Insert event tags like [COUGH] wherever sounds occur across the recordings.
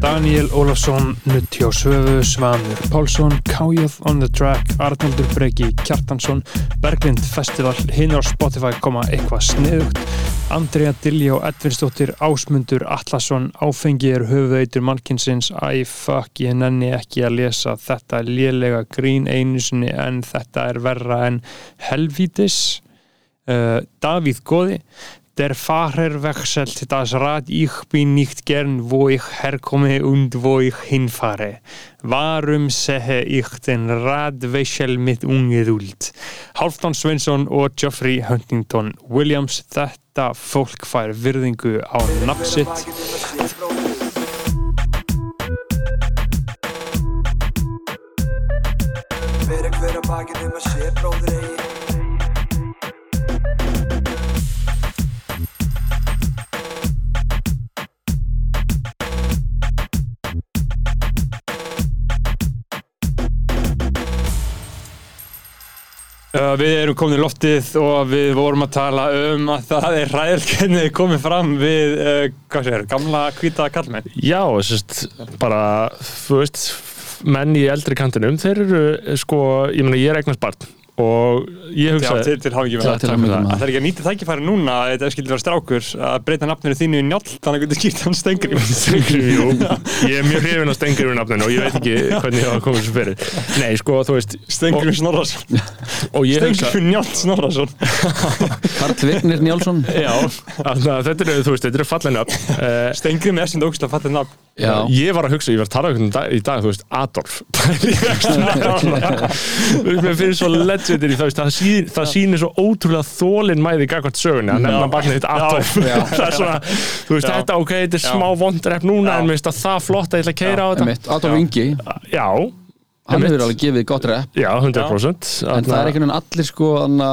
Daniel Ólafsson, Nutti á Svöfu, Svanur Pálsson, Kájöð on the track, Arnaldur Breki Kjartansson, Berglind Festival, hinn á Spotify koma eitthvað sniðugt, Andrea Diljá, Edvinsdóttir, Ásmundur Atlasson, Áfengi er höfuðeitur mannkinsins, æ fuck, ég nenni ekki að lesa þetta lélega grín einu sinni en þetta er verra en helvítis, uh, Davíð Góði, Der Fahrer wechselt das Rad, ich bin nicht gern, wo ich herkomme und wo ich hinfahre. Warum sehe ich den Radwechsel mit ungeduld? Halfdan Svensson og Geoffrey Huntington Williams, þetta fólk fær virðingu á nafnsitt. Fyrir hver að bakinn um að sé bróðir eigi við erum komin í loftið og við vorum að tala um að það er ræðilkennið komið fram við, uh, hvað sér, gamla hvita kallmenn. Já, sérst, bara, þú veist, menn í eldri kantinum, þeir eru, sko, ég meina, ég er eignast barn og ég hugsa... til, til Til- með til hamingju með það. það. Það er ekki að nýta tækifæri núna að þetta skilur vera strákur að breyta nafninu þínu í njáll þannig að getur skýrt hann stengri. Stengri, jú, ég er mjög hrifin af Stengri við nafninu og ég veit ekki [LAUGHS] hvernig hafa komið þessu fyrir. Nei, sko, þú veist, Stengri Snorrason. og ég hugsa... Stengri njáll Snorrason. [LAUGHS] Karl Vignir Njálsson [LAUGHS] Já, að þetta eru, þú veist, þetta eru fallin upp. Uh, Stengri með þessum að nafn. Já, Ég var að hugsa, ég var að tala um í dag, þú veist, Adolf Legendir í það, það, sýnir svo ótrúlega þólinn mæði gagvart sögunni að nefna barnið þitt Adolf [LAUGHS] það er svona, þú veist, þetta ok, þetta er smá vondrepp núna en mér finnst það það flott að ég ætla að keira á þetta. Adolf Ingi. Já, Hann hefur alveg gefið gott rep. Já, 100% En það er einhvern veginn allir sko anna,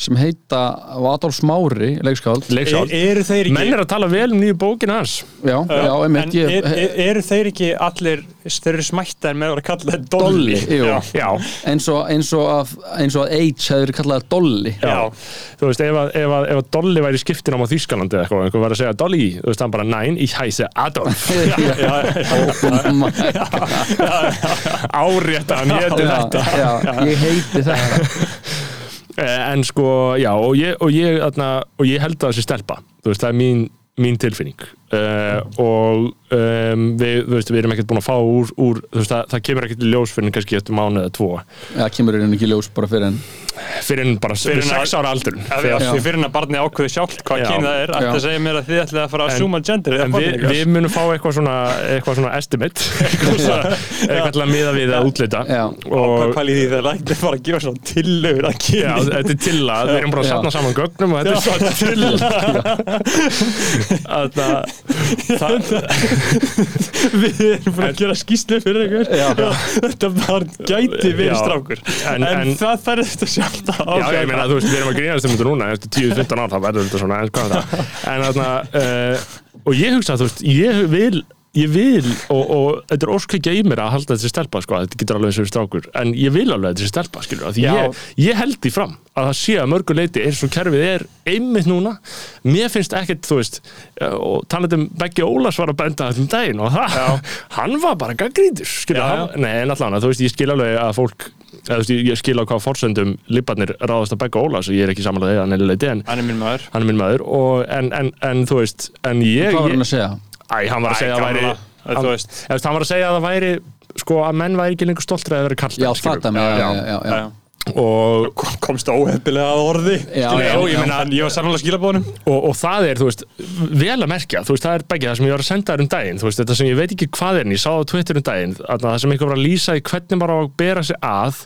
sem heita Adolf Smári, leikskáld Leiksál Er, eru þeir ekki... Menn er að tala vel um nýju bókina hans. Já, já, einmitt en ég, er, er, eru þeir ekki allir, þeir eru smættar með að vera kallað Dolly, Dolly? jú. Já. Já, eins og, eins og að eins og að H hefur kallað Dolly. Já. þú veist, ef að, ef að, ef að Dolly væri skiptin á Þýskalandi eða eitthvað, einhver var að segja Dolly, þú veist, hann bara, nein, ich heiße Adolf. [LAUGHS] [LAUGHS] Oh árétta hann héti þetta já, já, ég heiti þetta [LAUGHS] en sko, já, og ég, og ég, þarna, og ég held að það sé stelpa. Þú veist, það er mín, mín tilfinning uh, og um, við, þú veist, við erum ekkert búin að fá úr, úr þú veist, það, það kemur ekkert í ljós fyrir kannski eftir mánu eða tvo. Já, kemur hérna ekki ljós bara fyrir en fyrir en bara Fyrir fyrir en- sex ára aldur fyrir en að barni ákveði sjálft hvað kyn það er, að segja mér að þið ætlið að fara að En- zooma gender En við, við munum fá eitthvað svona, eitthvað svona estimate. [LAUGHS] Eitthvað, svona, eitthvað til að miða við að útlita Já. og líði því það ætti bara að gefa svona tillögur að Já, kyni þetta er til að við erum bara að Já. safna saman gögnum og þetta er svo til að það við erum búin að gera skýslu fyrir Já. þetta barn gæti verið strákur. En- en, en- það þarf þetta sjálft að Já, ég meina, þú veist, við erum að grínast um þetta núna eftir 10-15 ár, það verður þetta svona, en en þarna, uh, og ég hugsa, þú veist, ég vil ég vil, og, og þetta er orskveikja í mér að halda þessi stelpa, sko, þetta getur alveg og strákur, en ég vil alveg þessi stelpa, skilur, að ég, ég held því fram að það sé að mörgu leiti eins og kerfið er einmitt núna, mér finnst ekkert, þú veist, eh, og talað um Beggi Ólas var að benda þetta um daginn og það, [LAUGHS] hann var bara gaggríndur, skilur, hann, nei, en allan, þú veist, ég skil alveg að fólk eða, þú veist, ég- skil á hvað forsendum libbarnir ráðast að Begga Ólas og ég er ekki samanlega þegar hann er leiti en hann er minn maður. hann er minn maður og, en, en, en þú veist en ég, Var hann ég að segja? æ, hann var að segja að væri gamla, hann, þú veist. eða, þú veist, hann var að segja að það væri sko að menn væri ekki lengur stoltur að væri kallt Já, þetta með, já, já, já, já. og, Kom- komst óhefnilega að orði Já, Skilur, já, já, ég já. meina, ég var sannlega skilabóðunum og, og það er, þú veist, vel að merkja þú veist, það er begge það sem ég var að senda þér um daginn þú veist, þetta sem ég veit ekki hvað er en ég sá það á Twitter um daginn, að það sem einhver var að lýsa í hvernig maður á að bera sig að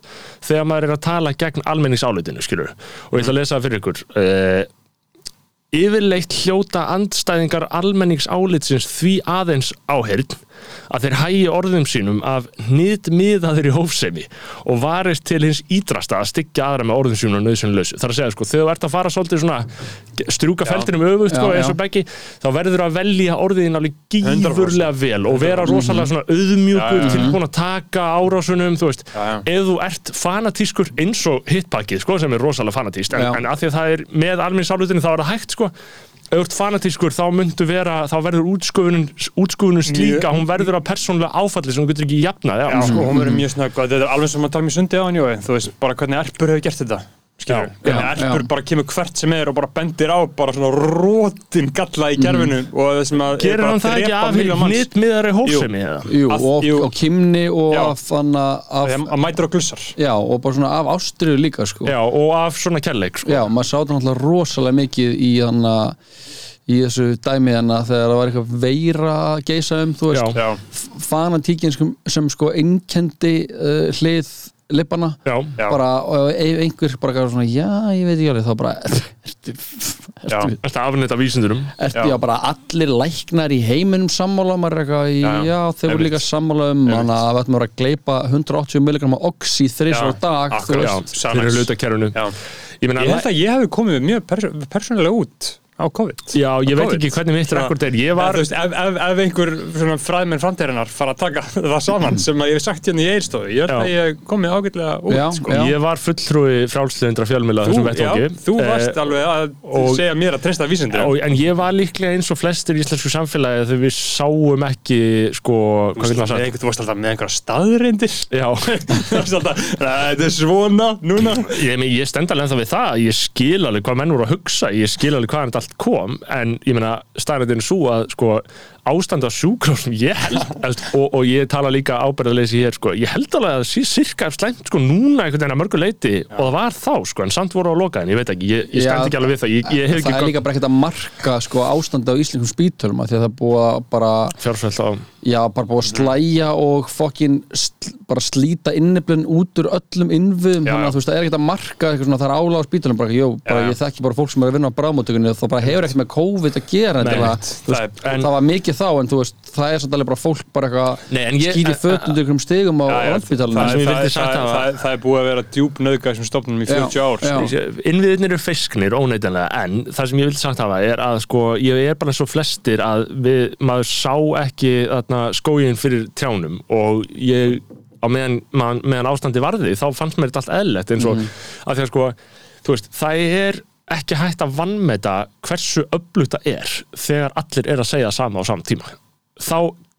þegar maður er að tala gegn almenningsálitinu, skilur og ég ætla að lesa það fyrir ykkur uh, yfirleitt hljóta andstæðingar almenningsálitsins því aðeins áheyrn að þeir hægi orðum sínum af nýttmiðaður í hófsemi og varist til hins ídrasta að styggja aðra með orðum sínum og nöðsynlausu. Það er að segja, sko, þegar þú ert að fara svolítið svona strjúka feldinum öfugt, sko, eins og beggi, þá verður að velja orðin alveg gífurlega vel og vera rosalega svona auðmjúkur, Já, já. tilbúin að taka árásunum, þú veist, Já, ef þú ert fanatískur eins og hitpakkið, sko, sem er rosalega fanatíst, en, en að því að það er með alminnsálutinu þá er það hægt, sko, ert fanatískur þá myndu vera, þá verður útskufunin slíka, Mjög- hún verður að persónlega áfalli sem þú getur ekki jafnað, já, sko, hún verður mjög snögg. Og þetta er alveg sem að tala í sundi á hann, Jói, þú veist, bara hvernig Erpur hefur gert þetta skilur, já. bara kemur hvert sem er og bara bendir á bara svona rótin galla í gerfinu og það sem að er gerir hann það að ekki af manns. nýttmiðari hófsemi, Að- og, og kimni og Já. af, Þegar að mætir á glussar já, og bara svona af ástriðu líka sko. Já, og af svona kærleik, sko. Já, maður sá þetta náttúrulega rosalega mikið í hana, í þessu dæmi hana þegar það var eitthvað veira að geisa um, þú veist, Já, fanatíkin sem, sem sko innkendi uh, hlið lippana bara, og ef einhver bara gaf svona, já, ég veit ekki alveg þá bara, [LAUGHS] ertu, ertu, þetta afnett af vísindunum. ertu Já. bara allir læknar í heiminum sammála, maður er eitthvað, já, Já, þeir voru einmitt. líka sammála um hana að við ættum að vera að gleypa 180 mg oxy þrísar á Já, dag, þeir eru hluta kerfinu. já. Ég held að ég hefði komið mjög pers persónulega út á COVID já, ég veit COVID. ekki hvernig mitt rekord er. Ég var, veist, ef, ef, ef einhver svona fræðmenn framtíðarinnar fara að taka [LAUGHS] það saman sem að ég hef sagt hérna í eilstofu ég ég komið ágætlega út Já, sko. já. ég var fulltrúi frálslindra fjölmjöla Þú, þessum já, vettvangi. þú varst Eh, alveg að og- segja mér að treysta vísindir og, en ég var líklega eins og flestir í íslensku samfélagi þegar við sáum ekki sko, hvað vil maður sagt þú varst alltaf með einhverja staðreindir já, [LAUGHS] varst alltaf, "Nei, þetta er svona núna ég, ég stend alveg ennþá við það ég skil alveg hvað menn voru að hugsa allt kom en ég meina staðrættin svo að sko ástand á sjúkrásum, ég held [LAUGHS] og, og ég tala líka ábyrðarleysi hér sko, ég held alveg að það sé sirka slæmt sko núna einhvern veginn að mörgu leiti og það var þá sko, en samt voru á loka en ég veit ekki, ég, ég stend Já, ekki alveg við það ég, ég hef það er ekki líka bara ekkert að marka sko, ástandi á íslenskum spítölum af því að það að bara, fjárfælt á já, bara búið að slæja og fokkin sl, bara slíta inniblun út úr öllum innviðum þannig já. að þú veist, það er ekkert að marka eitthvað svona, það er álag á spítölum bara, jó, bara ég þekki bara fólk sem er að vinna á bráðmóttökunni og það bara hefur ekkert með COVID að gera Nei, þú veist, Það er- en- það var mikið þá en þú veist, það er samt alveg bara fólk bara eitthvað skýri fötundur ykkur stigum á Já, já, landspítalunum það sem það, vildi það, sagt það, hafa- það, það er búið að vera djúp nöðga þessum stofnunum í 40 ár sko. innviðinir eru fesknir óneitanlega en það sem ég vil sagt hafa er að sko ég er bara og flestir að við, maður sá ekki þarna, skógin fyrir trjánum og ég á meðan, man, meðan ástandi varði þá fannst mér þetta allt eðlilegt eins og að því að sko þú veist, það er ekki hægt að vannmeta hversu öflugt það er þegar allir er að segja sama á sama tíma. Þá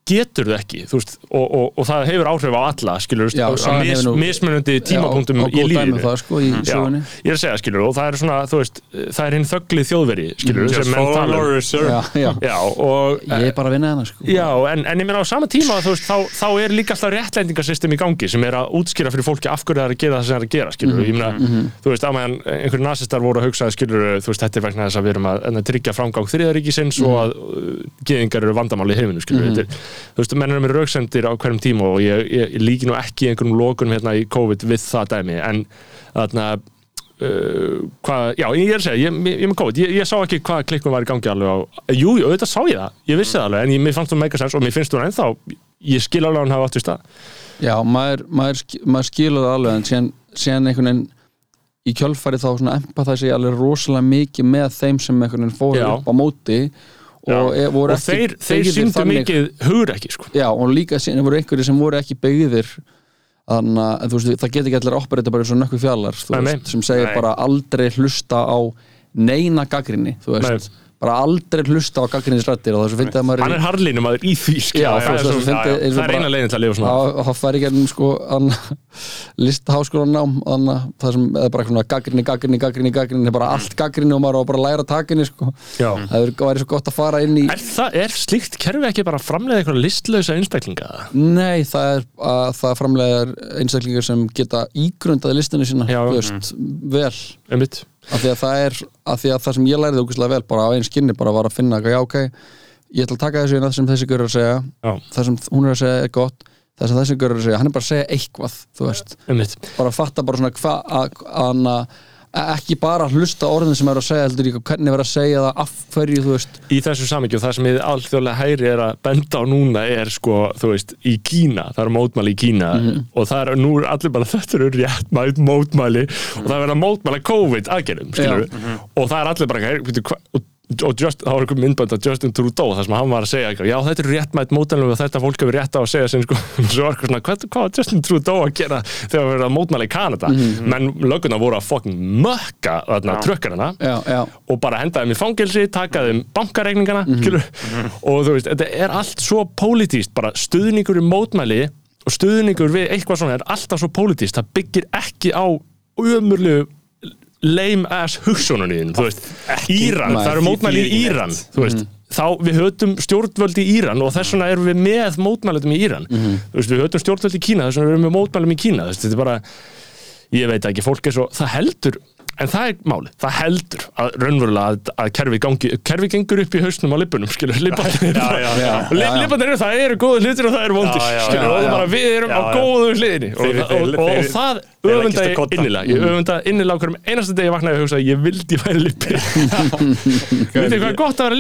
getur þau ekki veist, og, og, og það hefur áhrif á alla skilur, Já, mis, nú- mismunandi tímapunktum Já, í um lífinu. það, sko, í Já, ég er að segja skilur og það er svona, veist, það er hinn þögglið þjóðveri skilur, tala um. og ég er bara að vinna hana sko. Já, en, en ég meina á sama tíma veist, þá, þá er líka alltaf réttlendingasystem í gangi sem er að útskýra fyrir fólki af hverju það er að gera það sem það er að gera, skilur ég meina, þú veist, á meðan einhverju nasistar voru að hugsa, skilur, þú veist, þetta er vegna þess að við erum að, að tryggja framgang þriðaríkisins og að uh, geðingar eru vandamál í heiminu, skilur þetta er, þú veist, menn eru með rauksendir á hverjum tíma og ég, ég, ég líki nú ekki einhverjum lokunum hérna í COVID við það dæmi, en þarna Uh, hvað, já, ég er að segja, ég, ég, ég er með COVID. Ég, ég sá ekki hvað klikkun var í gangi alveg á jú, jú, auðvitað sá ég það, ég vissi það alveg en ég, mér fannst það mega sens og mér finnst þú ennþá ég skil alveg að hann hafa átt í stað. Já, maður, maður, maður skilur það alveg en síðan, síðan einhvern veginn í kjölfæri þá svona empatha sig alveg rosalega mikið með þeim sem einhvern veginn fóru upp á móti. og, Já. e, og þeir, þeir síndu mikið hugur ekki sko. Já, og líka síðan voru einhverjir sem voru ekki byggðir þannig að veist, það get ekki allir að operita bara eins og nökku fjallar Nei, nei. veist, sem segir Nei. bara aldrei hlusta á neina gaggrinni, þú veist bara aldrei hlusta á gaggrinnisrættir og þess að fyndi að maður hann er að í því. Já, það, þú er veist, svo, það fyndi eins og það er eina leiðin til að lifa svona þá þá fær ekki ennum sko listaháskólanám þannig að það sem er bara svona gaggrinni, gaggrinni, gaggrinni, gaggrinni bara allt gaggrinni og maður á bara að læra takinni sko. Já. það er- væri svo gott að fara inn í er, það, er slíkt kerfi ekki bara að framleiða eitthvað listlausa einstaklinga Nei, það er að það framlegar einstaklingar sem geta ígrundaði listinu sína, Af því að það er, af því að það sem ég læriði ógustlega vel bara á einn skinni bara var að finna að já, ok, ég ætla að taka þessu inn að sem þessi görur að segja, Já. það sem hún er að segja er gott, það sem þessi görur að segja, hann er bara að segja eitthvað, þú veist, um mitt bara að fatta bara svona hvað að, að, ekki bara hlusta orðin sem er að segja heldur líka hvernig verið að segja það af hverju þú veist. Í þessu samingju og það sem ég alþjóðlega hægri er að benda á núna er sko, þú veist, í Kína. Það eru mótmæli í Kína og það er nú er allir bara [LAUGHS] þetta eru réttmælt mótmæli og það er verið að mótmæla COVID aðgerðum, skilur og það er allir bara, hva, og, og just, það var einhver myndbönd af Justin Trudeau þar sem hann var að segja, eitthvað, já þetta eru réttmælt mótmæli og þetta fólk hefur rétt á að segja sem sko, [LAUGHS] svo var eitthvað svona, hvað, hvað var Justin Trudeau að gera þegar það verið að mótmæla í Kanada? Menn löguna voru að fucking mökka þarna já, og bara henda þeim í fangelsi, taka þeim bankareikningana, mm og þú veist, þetta er allt svo pólitíst, bara stuðningur í mótmæli og stuðningur við eitthvað svona er alltaf svo pólitíst, það byggir ekki á umurlu lame ass hugsununniðin, þú veist. Íran, það eru mótmæli í Íran, þú veist. Þá við höfum stjórnvöld í Íran og þess vegna erum við með mótmælum í Íran. Þú veist, við höfum stjórnvöld í Kína þess vegna erum við með mótmælum í Kína þú veist, þetta er bara, ég veit ekki, fólk er svo það heldur, en það er máli það heldur að raunverulega að, að kerfi gangi, kerfi gengur upp í hausnum á lipunum skilur, [LAUGHS] lipanir Já, já, já. og li- lipanir eru, það eru góðu hlutir og það eru vondir skilur, já, og já. bara við erum á góðu hliðinni. Og, það öfunda ég innilega. Ég öfunda innilega okkur um einasta degi ég vaknaði og hugsaði ég vildi væri lippi. [LAUGHS] Veit þið hvað er gott að vera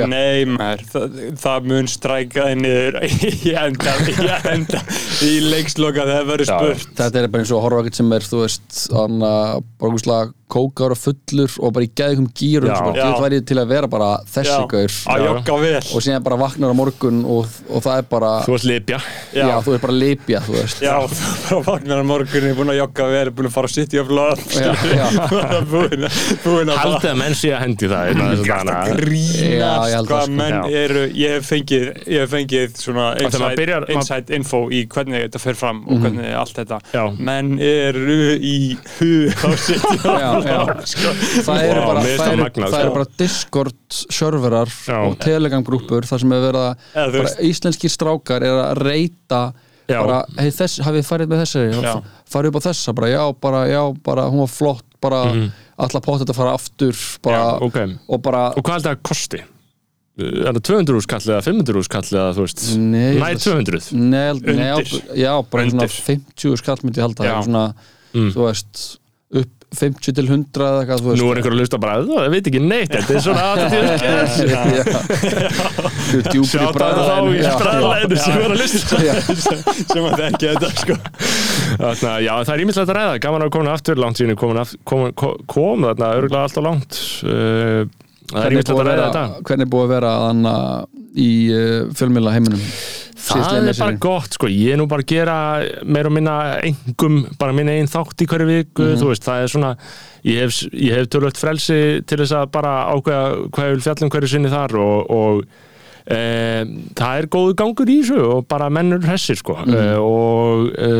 Já. Nei, maður, það, það mun stræka þig niður í enda, í enda í leiksloka þegar það verður spurt. þetta er bara eins og að horfa ekkert sem er þú veist, þannig að bara úrslega kókar og fullur og bara í gæðum gýrum Já. sem bara Já. getur værið til að vera bara þessi gaur og síðan bara vaknar á morgun og, og það er bara þú ert lipja já. þú er bara lipja þú veist Já, [LAUGHS] þú bara vaknar á morgunni, búin að jogga vel, búin að fara að sitja upp loð Já, já. [LAUGHS] búin að búin að haldið að menn sé að hendi það. Já, ég grínast hvað það, sko. menn Já. eru ég hef fengið, ég hef fengið svona inside, byrjar- inside info í hvernig þetta fer fram og hvernig allt þetta Já. menn eru í hug á sitja já, já. Það eru bara, finnst það eru, magnað, það eru sko. bara Discord serverar Já. og Telegram grúpur þar sem er verið að bara íslenskir strákar er að reyta bara, hei þess, hafið þið farið með þessari farið upp á þessa, bara já, bara, já, bara hún var flott, bara mm -hmm. alla pott að fara aftur, bara Já, ok. og bara, og hvað haldið að kosti? er það 200 úr skall eða 500 úr skall eða þú veist Nei, nær 200 neð, neð, Undir. já, bara svona Undir. 50 skall myndi ég halda, svona, þú veist 50 til 100 eða eitthvað, nú er einhver að lusta bara, það veit ekki neitt þetta er svona 80 [LAUGHS] Þú djúpir í sjátt að þá bræðalæðinu í bræðalæðinu sem er að lusta [LAUGHS] sem að þekki þetta sko. Þarna, já, það er ímyndilegt að ræða, gaman að koma aftur langt af, kom, þarna örgulega alltaf langt. Uh, það er búið að ræða þetta. hvernig er búið að vera þannig í uh, fjölmjöla heiminum Það er bara gott, sko, ég er nú bara að gera meira og minna engum bara minna einn þátt í hverju viku, þú veist, það er svona ég hef, ég hef tölvöld frelsi til þess að bara ákveða hvað ég vil fjallum hverju sinni þar og, og e, það er góðu gangur í þessu og bara mennur hessir, sko. E, og e,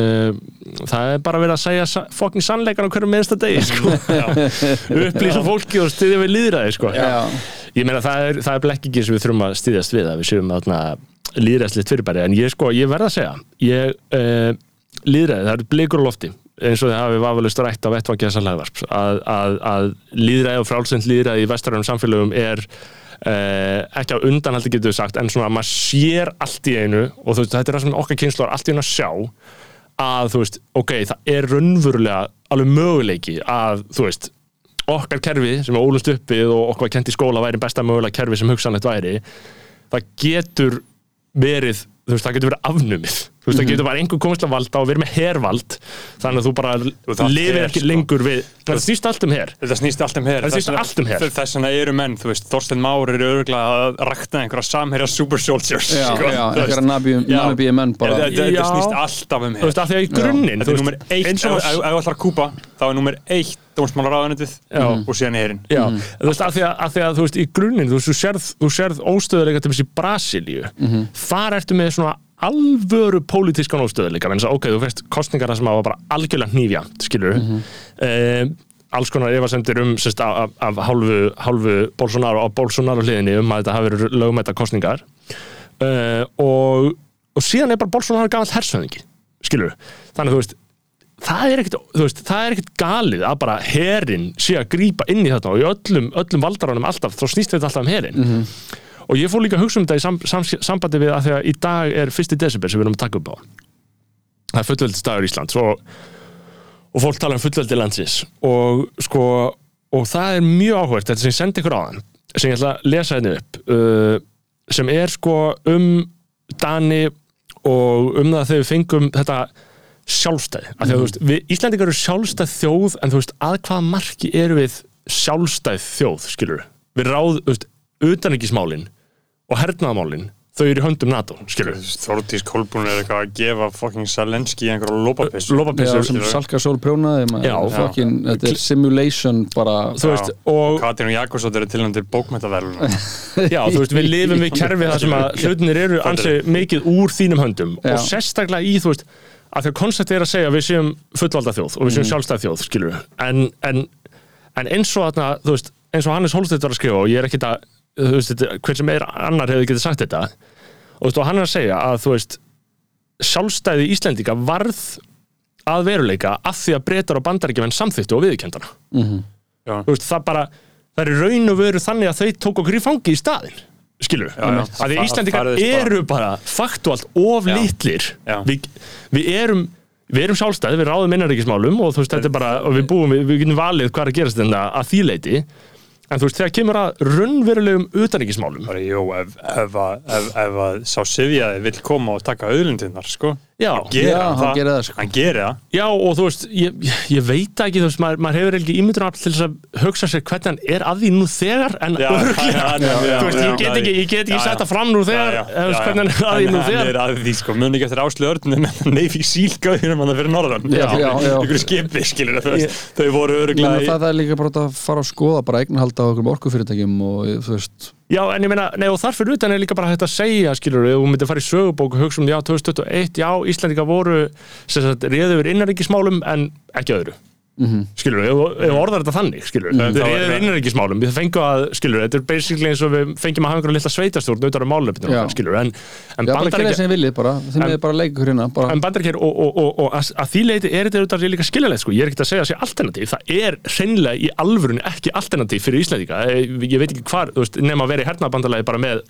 það er bara verið að segja fokkin sannleikan á hverju minnsta degi, [LAUGHS] sko. Upplýsa fólki og styðja við líðræði, sko. Já. ég meina það er, er blekkingin sem við þurfum að styðjast við að við séum þarna líðræðslegt fyrirbæri en ég sko, ég verð að segja ég, uh, líðræði, það eru blikur á lofti eins og þið hafi vafalust rætt á vettvangi þessa lagvarp að, að, að líðræði og frálsend líðræði í vestrænum samfélögum er Uh, ekki á undanhaldi getur við sagt en svona að maður sér allt í einu og þú veist, þetta er það sem okkar kynslu er allt í einu að sjá að þú veist, ok, það er raunverulega alveg möguleiki að þú veist, okkar kerfi sem er ólust uppið og okkur var kent í skóla væri besta mögulega kerfi sem hugsanlegt væri það getur verið þú veist, það getur verið afnumið þú veist, það getur bara einhver komist að valda og verið með hervald þannig að þú bara það lifir her, ekki sko. lengur við það snýst allt um her. Þetta snýst allt um hér Þetta snýst allt um her. Þess vegna eru menn, þú veist, Þorstein Már eru örgulega að rakta einhverja samherja super soldiers Já, sko, já, þú einhverja nabíum menn bara. Já. snýst alltaf um þú hér veist, af því að í grunninn Þetta er nummer eitt, eins ef þú ætlar að kúpa þá er nummer eitt dómsmálaráðanetið Já. og síðan herinn. Já, þú veist, af því að, af því að þú veist, í grunninn, þú alvöru pólitískan óstöðuleika, en þess að ok, þú veist kostningar það sem hafa bara algjörlega hnífjamt skilur mm alls konar efasemdir um sérst, af, af, hálfu, hálfu Bolsonaro á Bolsonaro hliðinni um að þetta hafi verið lögmæta kostningar uh, og, og síðan er bara Bolsonaro gamall hersöðingi skilur, þannig að þú veist það er ekkert, er galið að bara herin sé að grípa inn í þetta og í öllum, öllum valdaránum alltaf þá snýst þetta alltaf um herin og ég fór líka að hugsa um þetta í sam, sam, sambandi við að því að í dag er fyrsti desember sem við erum að taka upp á. Það er fullveldist dagur Íslands og, og fólk tala um fullveldi landsins. Og sko og það er mjög áhvert, þetta sem ég sendi ykkur á þann sem ég ætla að lesa henni upp uh, sem er sko um Dani og um það þegar við fengum þetta sjálfstæði, af því að þú veist við Íslandingar eru sjálfstæð þjóð en þú veist að hvaða marki eru við sjálfstæð þjóð, skilur við ráð, þú veist, utanrikismálin og hernaðamálin þau eru í höndum NATO, skilur Þórdís Kolbrún er eitthvað að gefa fucking Salenski einhverja lópapissu Já, lópapissur, sem Salka Sól prjónaði. Já. Fucking, þetta er simulation bara. Þú veist, og Katrín og Jakobsdóttir er tilnæmdir bókmentaverlun [LAUGHS] Já, þú veist, við lifum við kerfi þar sem að [LAUGHS] hlutinir eru ansi mikið úr þínum höndum. Já. og sérstaklega í, þú veist, að þegar koncept er að segja að við séum fullvalda þjóð og við séum sjálfstæð þjóð, skilur en, en, en eins og þarna, þú veist, eins og Hannes Hólstedt var að skrifa og ég er ekkit að, veist, þetta- hver sem er annar hefði getið sagt þetta og, þú veist, og hann er að segja að, þú veist, sjálfstæði Íslendinga varð að veruleika að því að breytar og bandaríkjumenn samþyktu og Já. þú veist, það bara það er í raun og veru þannig að þau tók okkur í fangi í staðin skilur Já, já. að því Íslandingar eru bara faktuált of Já. litlir Já. við, við erum við erum sjálfstæði, við ráðum innanríkismálum og þú veist, þetta er bara, og við búum, við, við getum valið hvað er að gerast þetta að því leiti en þú veist, þegar kemur að raunverulegum utanríkismálum. Bara, jú, ef, að- sá Sivjaði vill koma og taka auðlindirnar, sko Já. Gera Já, hann gerir það, sko. Hann gerir það Já, og þú veist, ég, ég veit ekki, þú veist, maður, maður hefur ekki ímyndunarafl til þess að hugsa sér hvernig hann er að því nú þegar, en já, þú veist, já, ég get ekki, ég get ekki já, sett já. það fram nú þegar, hvernig hann er að því Hann- nú Hann þegar. er að því, sko, muni ekki eftir áslu örnum [LAUGHS] Seal gauðinum hann fyrir norðan Já, já, já. Ykkur skipi, skilur það, þau voru öruglega það, það er líka bara að fara að skoða bara eignarhalda Já, en ég meina, nei, og þar fyrir utan er líka bara hægt að segja, skilur, ef þú myndir fara í sögubók og hugsa um, já, 2021, já, Íslandika voru, sem sagt, réðu yfir innanríkismálum, en ekki öðru. Mhm. skilur, ef, ef orðar þetta þannig skilur, mm, þá þau er það- innanríkismálum. Við fengum að, skilur, þetta er basically eins og við fengjum að hafa einhverja litla sveitastjórn auðvitað um málefnum, Já. skilur, en, en Já, bara það bandaríkja sem ég viljið bara þeim er bara ykkur hérna bara, en bandaríkjær og, og, og, og að, að því leiti er þetta auðvitað líka skiljanlegt sko, ég er ekkert að segja að sé alternatív. Það er hreinlega í alvörun ekki alternatív fyrir Íslandika, ég veit ekki hvar þú veist, nema að vera í hernabandalagi bara með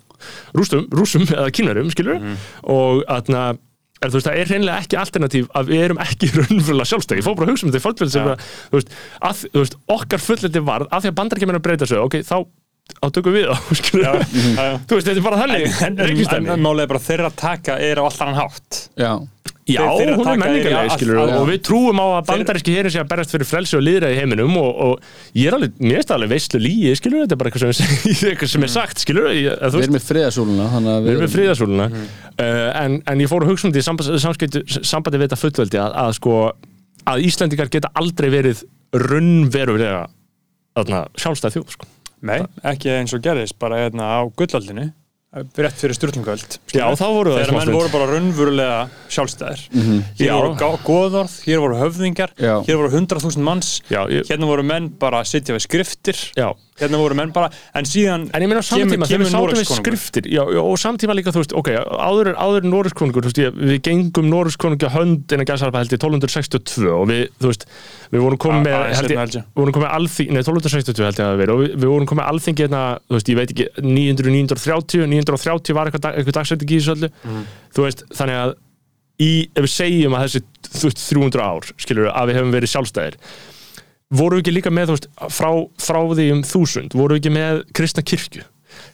rústum, rúsum eða kynverum, skilur og að Er, þú veist, það er hreinlega ekki alternatív að við erum ekki [LAUGHS] raunverulega sjálfstæði. Ég fór bara að hugsa um þetta í fólkveldi sem Já. að, þú veist, að, þú veist, okkar fulliti varð að því að bandarækjum að breyta sig, ok, þá þá tökum við [LAUGHS] skilur Já, já. [LAUGHS] Þú veist, þetta er bara þannig. En, er bara þeirra taka er á allt annan hátt. Já, Já, Þeir- hún er menningarlega, skilur og við trúum á að bandaríski hérin sé að berast fyrir frelsi og liðræði heiminum og, og ég er alveg, mér finnst það alveg veistlu líi, skilur, þetta er bara eitthvað sem, [LAUGHS] eitthvað sem er sagt, skilur, ég, að, við erum með friðasúluna þannig að við erum með fríðasúluna uh, en, en ég fór að hugsa um því sambandi, við þetta fullveldi að, að sko, að Íslendingar geta aldrei verið runnverulega þarna, sjálfstæð þjóð, sko. Nei, ekki eins og gerðist bara hérna á gullaldinu rétt fyrir styrlingöld Já, þá voru það þegar menn voru bara raunverulega sjálfstæðir. Hér Já. voru goðorð, hér voru höfðingar Já. hér voru hundrað þúsund manns. Já, ég, hérna voru menn bara að sitja við skriftir. Já. hérna voru menn bara, en síðan En ég meina á samtíma, þegar við sátum við skriftir. Já, já, og samtíma líka, þú veist, ok, áður, áður en Norriskonungur, þú veist, ég, við gengum Norriskonungur hönd innan gæsarpa held ég 1262 og við, þú veist, við vorum komið held ég, við vorum komið með alþing, nei, 1262 held ég að það verið og við, við vorum komið alþingi hérna, þú veist, ég veit ekki, 900, 930, 930 var eitthvað, eitthvað dagsætti í þessu öllu, Mhm. þú veist, þannig að í, ef við segjum að þessi, veist, 300 ár, skilur að við hefum verið sjálfstæðir, voru við ekki líka með, veist, frá, frá því um þúsund, voru við ekki með kristna kirkju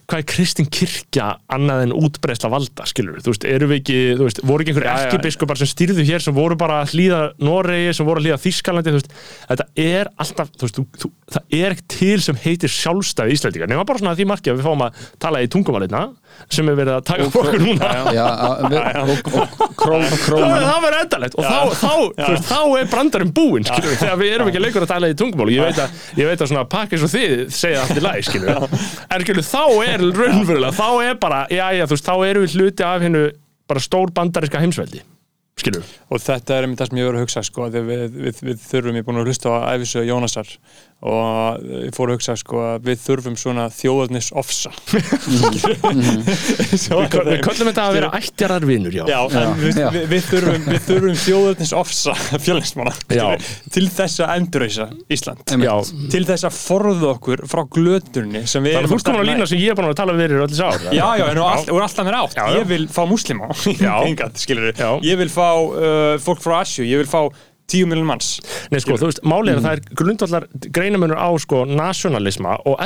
hvað er kristin kirkja annað en útbreysla valda, skilur þú veist, eru við ekki, þú veist, voru ekki einhverju Já, já. erkibiskupar sem stýrðu hér sem voru bara að hlýða Noregi, sem voru að hlýða Þískalandi, þú veist, þetta er alltaf, þú veist, þú, það er ekki til sem heitir sjálfstæði Íslandingar, nema bara svona því marki að við fáum að tala í tungumálitna sem er verið að taka okkur núna. Já, að- við- og, og krón, Það, verður endalegt. Og þá, þá, þú veist, þá er brandarinn búinn þegar við erum ekki leikur að tala í tungumál. Ég veit að, ég veit að svona pakkis og þið segja allt í læg, skilur við. en skilur, þá er raunverulega, þá er bara já, já, þú veist, þá erum við hluti af hennu bara stór bandariska heimsveldi skilur og þetta er einmitt það sem ég voru að hugsa sko, við, við, við þurfum, ég er búin að hlusta á æfisöðu Jónasar og ég fór að hugsa sko, að við þurfum svona þjóðarnis ofsa [LAUGHS] Við, köl- við köllum þetta að vera ættjararvinur, já. Já, en við, Já. við, við þurfum, við þurfum þjóðarnis ofsa [LAUGHS] fjölnismanna Já. til þess að endurreisa Ísland. Já. til þess að forða okkur frá glöturni sem við Þannig að þú lína sem ég er búin að tala við þér öll þessi ár Já, já, en all, úr alltaf mér átt Já, já. Ég vil fá [LAUGHS] Já. Já. Ég vil fá uh, fólk frá Asju Ég vil fá 10 miljonum manns. Nei, sko, þú veist, málið er að það er grundvallar greinamunur á, sko, nationalisma og.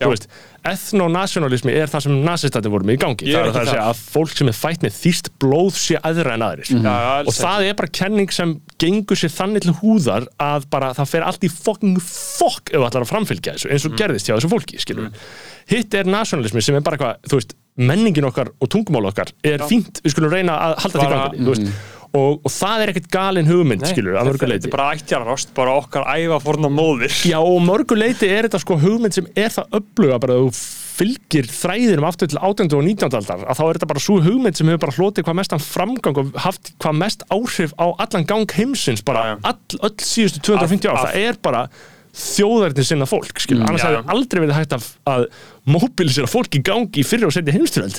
Já. Veist, ethno-nationalismi er það sem nazistættir voru með í gangi. Það er það að segja að fólk sem er fætt með þýst blóð sé aðra en aðrir. Já, Og alls það er bara kenning sem gengur sér þannig til húðar að bara það fer allt í fucking fokk ef það ætlar að framfylgja þessu, eins og gerðist hjá þessu fólki, skilur Hitt er nationalismi sem er bara eitthvað, þú veist, menningin okkar og tungumál okkar er fínt, við skulum reyna að halda því veist. Og, og það er ekkert galin hugmynd, skilur, að mörgu þetta er bara ættjarrost, bara okkar æfa forna móðir Já, og mörgu leiti er þetta sko hugmynd sem er það öfluga bara þú fylgir þræðinum aftur til 18. og 19. aldar að þá er þetta bara svo hugmynd sem hefur bara hlotið hvað mestan framgang og haft hvað mest áhrif á allan gang heimsins bara all, öll síðustu 250 ár, Af- af- það er bara þjóðarinn sinna fólk, skilur, annars hefur aldrei verið hægt að, að mobilisera fólk í gangi í fyrir og setja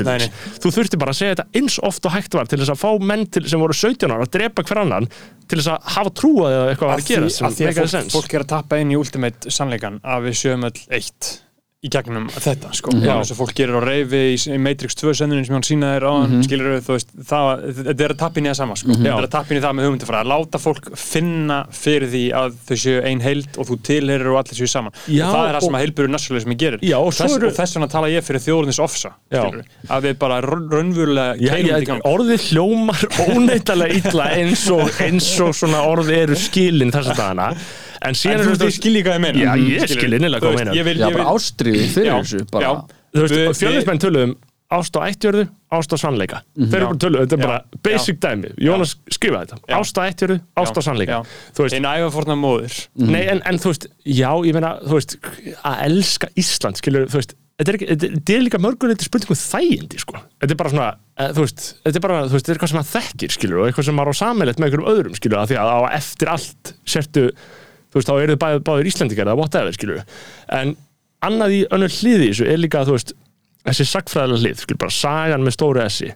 nei. Þú þurfti bara að segja þetta eins oft og hægt var til þess að fá menn til, sem voru 17 ára að drepa hver annan til þess að hafa trúað eða eitthvað var að gera sem að því að fólk, fólk er að tappa inn í ultimate sannleikan að við sjöum öll eitt í gegnum þetta sko, Já. eins og fólk gerir á reyfi í, í Matrix 2 sendurinn sem hann sínaði þér á hann, skilur þú veist, það, þetta er að tappa inn í það sama sko, þetta er að tappa inn í það með hugmyndafræði að láta fólk finna fyrir því að þau séu ein heild og þú tilherir og allir séu saman. Já, og það er það sem að heilbjörður nationalismi gerir. Já, og þess, eru- þess vegna tala ég fyrir þjóðurnis ofsa Já. skilurðu, að við bara raun- raunverulega Já, keirum já, þetta í gang. orðið hljómar [LAUGHS] óneitalega illa eins og, eins og svona orð eru skilin þessa dagana en en síðan þú er veist, ég skil líka hvað ég meina Já, ég Skilurðu? skil innilega hvað veist, meinar. ég vil- Já, ég vil- bara ástriði fyrir Já, þessu bara, já. þú veist, fjölnismenn töluðum ást á ættjörðu, ást á sannleika þeir eru Já. bara töluð, þetta er Já. bara basic dæmi Jónas skrifaði þetta, Já. ást á ættjörðu, ást á sannleika Já. þú veist, Einn æfaforna móðir nei, en, en þú veist já, ég meina, þú veist, að elska Ísland, skilur, þú veist Þetta er, ekki, þetta þetta er líka spurningum þægindi sko. þetta er bara svona eh, þú veist, þetta er bara, þú veist, þetta er eitthvað sem maður þekkir skilur, og eitthvað sem maður á sammeilegt með einhverjum öðrum skilur, að því að á eftir allt sértu, þú veist, þá eru þið báðir Íslandingar eða whatever, skilur en annað í önnur hliði þessu er líka, þú veist, þessi sagfræðilega hlið, skilur, bara sagan með stóru essi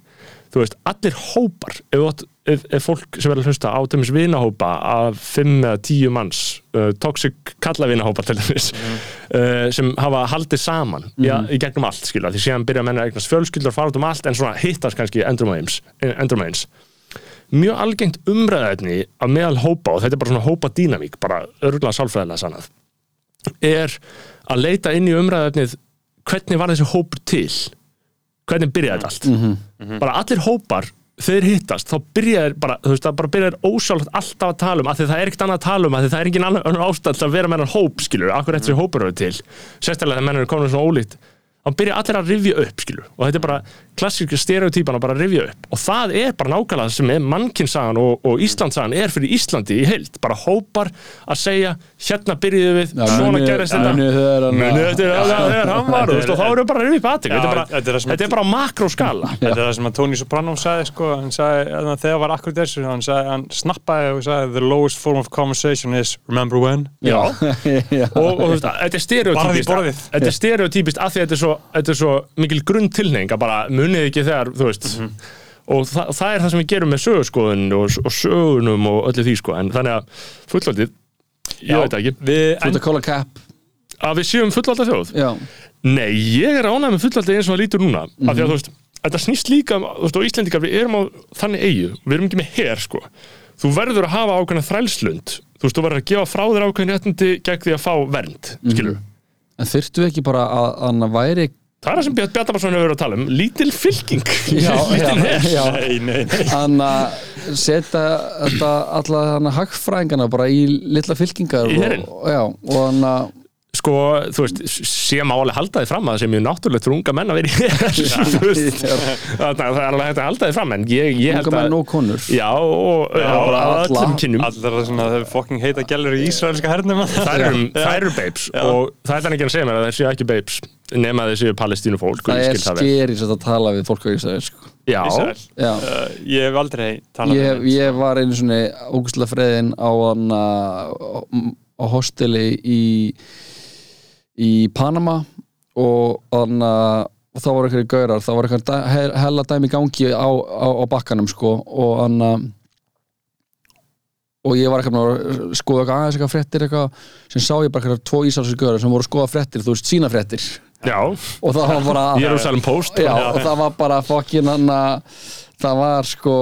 þú veist, allir hópar ef, ef, ef fólk sem verður að hlusta á dæmis vinahópa af fimm eða tíu manns uh, toxic kallavinahópa til dæmis uh, sem hafa haldið saman í, í gegnum allt, skilja, því síðan byrja að eignast fjölskyldur fara út um allt en svona hittast kannski endrum og eins, endrum og eins mjög algengt umræðaefni af meðal hópa og þetta er bara svona hópa dýnamík bara örgulega sálfræðilega sannað er að leita inn í umræðaefnið hvernig var þessi hópur til? Hvernig byrjaði þetta allt? Mhm. bara allir hópar þeir hittast, þá byrjaðir bara, þú veist, það bara byrjaðir ósálft alltaf að tala um, af því það er ekkert annað að tala um, af því það er engin ástæð til að vera með hann hóp, skilur, akkur eftir þessi hópur eru til, sérstaklega þegar menn eru komin svona ólíkt, þá byrja allir að rifja upp, skilur, og þetta er bara klassíska stereotypan að bara rifja upp, og það er bara nákvæmlega sem er mannkinnsagan og, og Íslandsagan er fyrir Íslandi í heild, bara hópar að segja, hérna byrjuðu við, Já, svona gerist þetta, munið þegar hann- munið eftir þegar hann var, og þá eru bara að rifja upp aðtök, Já, þetta er bara, þetta er það sem- þetta er bara makróskala. Þetta er það sem að Tony Soprano sagði sko, hann sagði, að þegar var akkurat þessu hann, sagði, hann snappaði og sagði the lowest form of conversation is remember when? [LAUGHS] Og, og þú veist, þetta er stereotypist. Þetta er stereotypist af því að þetta er svo, þetta er svo mikil grunntilning að bara munið ekki þegar, þú veist. Mhm. og það, það er það sem við gerum með sögurskoðun og, og sögunum og öllu því sko. En þannig að fullaldið veit það ekki, við, Þú ert að kóla cap. Að við séum fullaldið þjóð? Já, Nei, ég er ánægð með fullaldið eins og það lítur núna af Mhm. því að þú veist, þetta snýst líka um- þú veist, og Íslendingar, við erum á þannig eigu við erum ekki með her, sko. Þú verður að hafa ákveðna þrælslund. Þú veist, þú verður að gefa frá þér ákveðin réttindi gegn því að fá vernd, skilur en þyrftu ekki bara að hann væri Það er það sem Björn Bjarnabarsson hefur verið að tala um lítil fylking. Já, [LAUGHS] lítil já. nei, nei, nei. Hann að setja þetta alla hann að hagfræðingana bara í litla fylkingar Í herinn? og, já, og hann að Sko, þú veist, sé má alveg halda þið fram að það sé mjög náttúrulegt fyrir unga menn að vera í [LAUGHS] það það er alveg hægt að halda þið fram en ég, ég held unga menn að og konur. Já, og að öllum kynjum allar það svona þau fucking heita gælur í Ísraelska hernum. Þær eru, þær eru babes og það er þannig ekki að segja mér að þær séu ekki babes nema að þær séu palestínu fólk það er skeri sem þetta tala við fólk á Ísrael sko. Já, já. Uh, ég hef aldrei talað ég, um ég var einu svona ógustlega freðin á hann á hosteli í í Panama og hann og þá voru einhverju gaurar, þá voru einhverju hella dæmi gangi á, á, á bakkanum sko og hann og ég var eitthvað að skoða eitthvað aðeins eitthvað fréttir eitthvað sem sá ég bara eitthvað tvo ísalsir gaurar sem voru að skoða fréttir, þú veist, sína fréttir já, og það var bara Jerusalem Post já, og það var bara fokkin hann að það var sko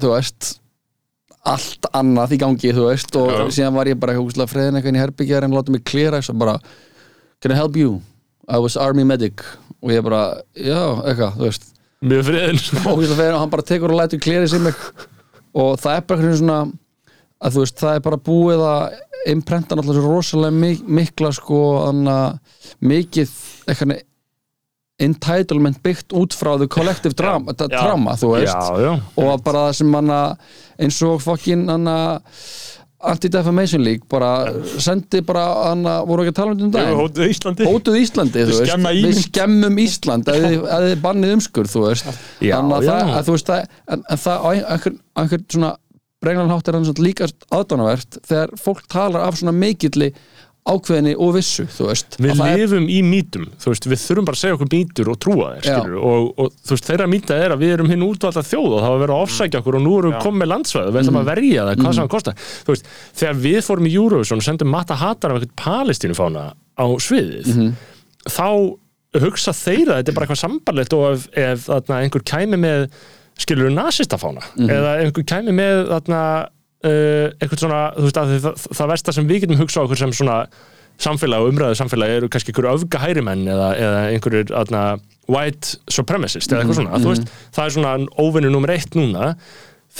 þú veist allt annað í gangi, þú veist og síðan var ég bara eitthvað úslega freðin eitthvað í herbyggjar en láta mig klera þess að bara can I help you? I was army medic. Og ég bara, já, eitthvað, þú veist. Mjög fegin og hann bara tekur og lætur klera sig mig. Og það er bara einhvern svona að þú veist, það er bara búið að imprenta náttúrulega svo rosalega mik mikla sko, anna, mikið eitthvað entitlement byggt út frá the collective drama, já. drama þú veist. já, já, og að bara það sem hann eins og fokkin Anti-Defamation League bara sendi bara hann voru ekki að tala um þetta um Hótuð Íslandi. Hótuð Íslandi Við skemmum Ísland að þið, að bannið umskur þú veist. Þannig að það, að, þú veist, það, en, en það á einhver, á einhver svona breglanhátt er hann svona líka aðdánavert þegar fólk talar af svona mikilli ákveðinni og vissu þú veist. Við Að það er- lifum í mítum þú veist, við þurfum bara að segja okkur mítur og trúa þér skilur, og, og þú veist, þeirra míta er að við erum hinn útvalda þjóð og það var verið að ofsækja okkur og nú erum við komið með landsvæð og við ætlum að verja það, hvað sem það kostar. Þú veist, þegar við fórum í Eurovision og sendum Mata Hatar af eitthvað palestínufána á sviðið þá hugsa þeir að þetta er bara eitthvað sambarlegt og ef, ef þarna, einhver kæmi með skilur nasistafána? Eða einhver kæmi með þarna, uh, eitthvað svona þú veist, að það, það versta sem við getum hugsað okkur sem svona samfélag og umræðu samfélag eru kannski einhverju öfga hærimenn eða, eða einhverjur white supremacist eða eitthvað svona, þú veist, það er svona óvinnu nummer eitt núna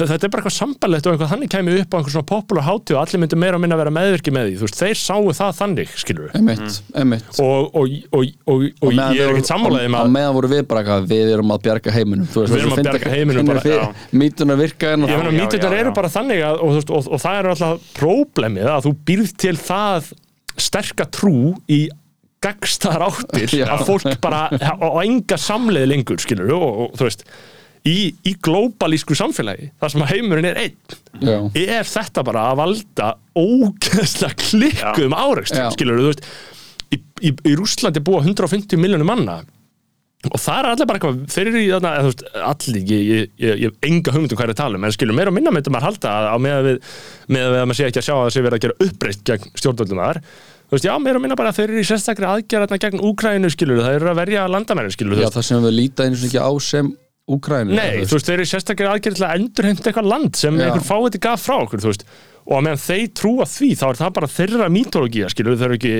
þetta er bara eitthvað sambarlegt og eitthvað þannig kæmi upp á einhver svona popular hátíð og allir myndu meira og minna vera meðvirki með því, þú veist, þeir sáu það þannig, skilur við Einmitt, einmitt. Og, og, og, og, og, ég er við ekkert sammálaðið með að meðan voru við bara eitthvað, við erum að bjarga heiminum veist, Við erum að bjarga heiminum bara, mítun að virka en meina já, mítunar eru bara þannig að, og, þú veist, og, og það er alltaf próblemið að þú býrð til það sterka trú í gagstaðar áttir [LAUGHS] Já. að fólk bara á enga samleið lengur skilur og, og þú veist í, í glóbalísku samfélagi þar sem að heimurinn er einn Já. er þetta bara að valda ógeðslega klikkuðum árekstur Já. skilur þú veist í, í, í Rússlandi búa 150 miljónum manna og það er allir bara eitthvað þeir eru í þarna, þú veist, allir ég, hef enga hugmyndum hvað er að tala um en skilur meira og minna myndum maður halda að á meða við, með við að maður sé ekki að sjá að það sé verið að gera uppbreytt gegn stjórnvöldum þar þú veist, já, meira og minna bara að þeir eru í sérstakri aðgerðarna gegn Úkrænu, skilur, það eru að verja landamærin, skilur, Já, það sem við líta einu sinni ekki á sem Úkrænu nei, þú veist, þeir eru í sérstakri aðgerð til að endurheimta eitthvað land sem Já. einhver fáið gaf frá okkur, þú veist og að meðan þeir trúa því, þá er það bara þeirra mítología, skilur, þeir eru ekki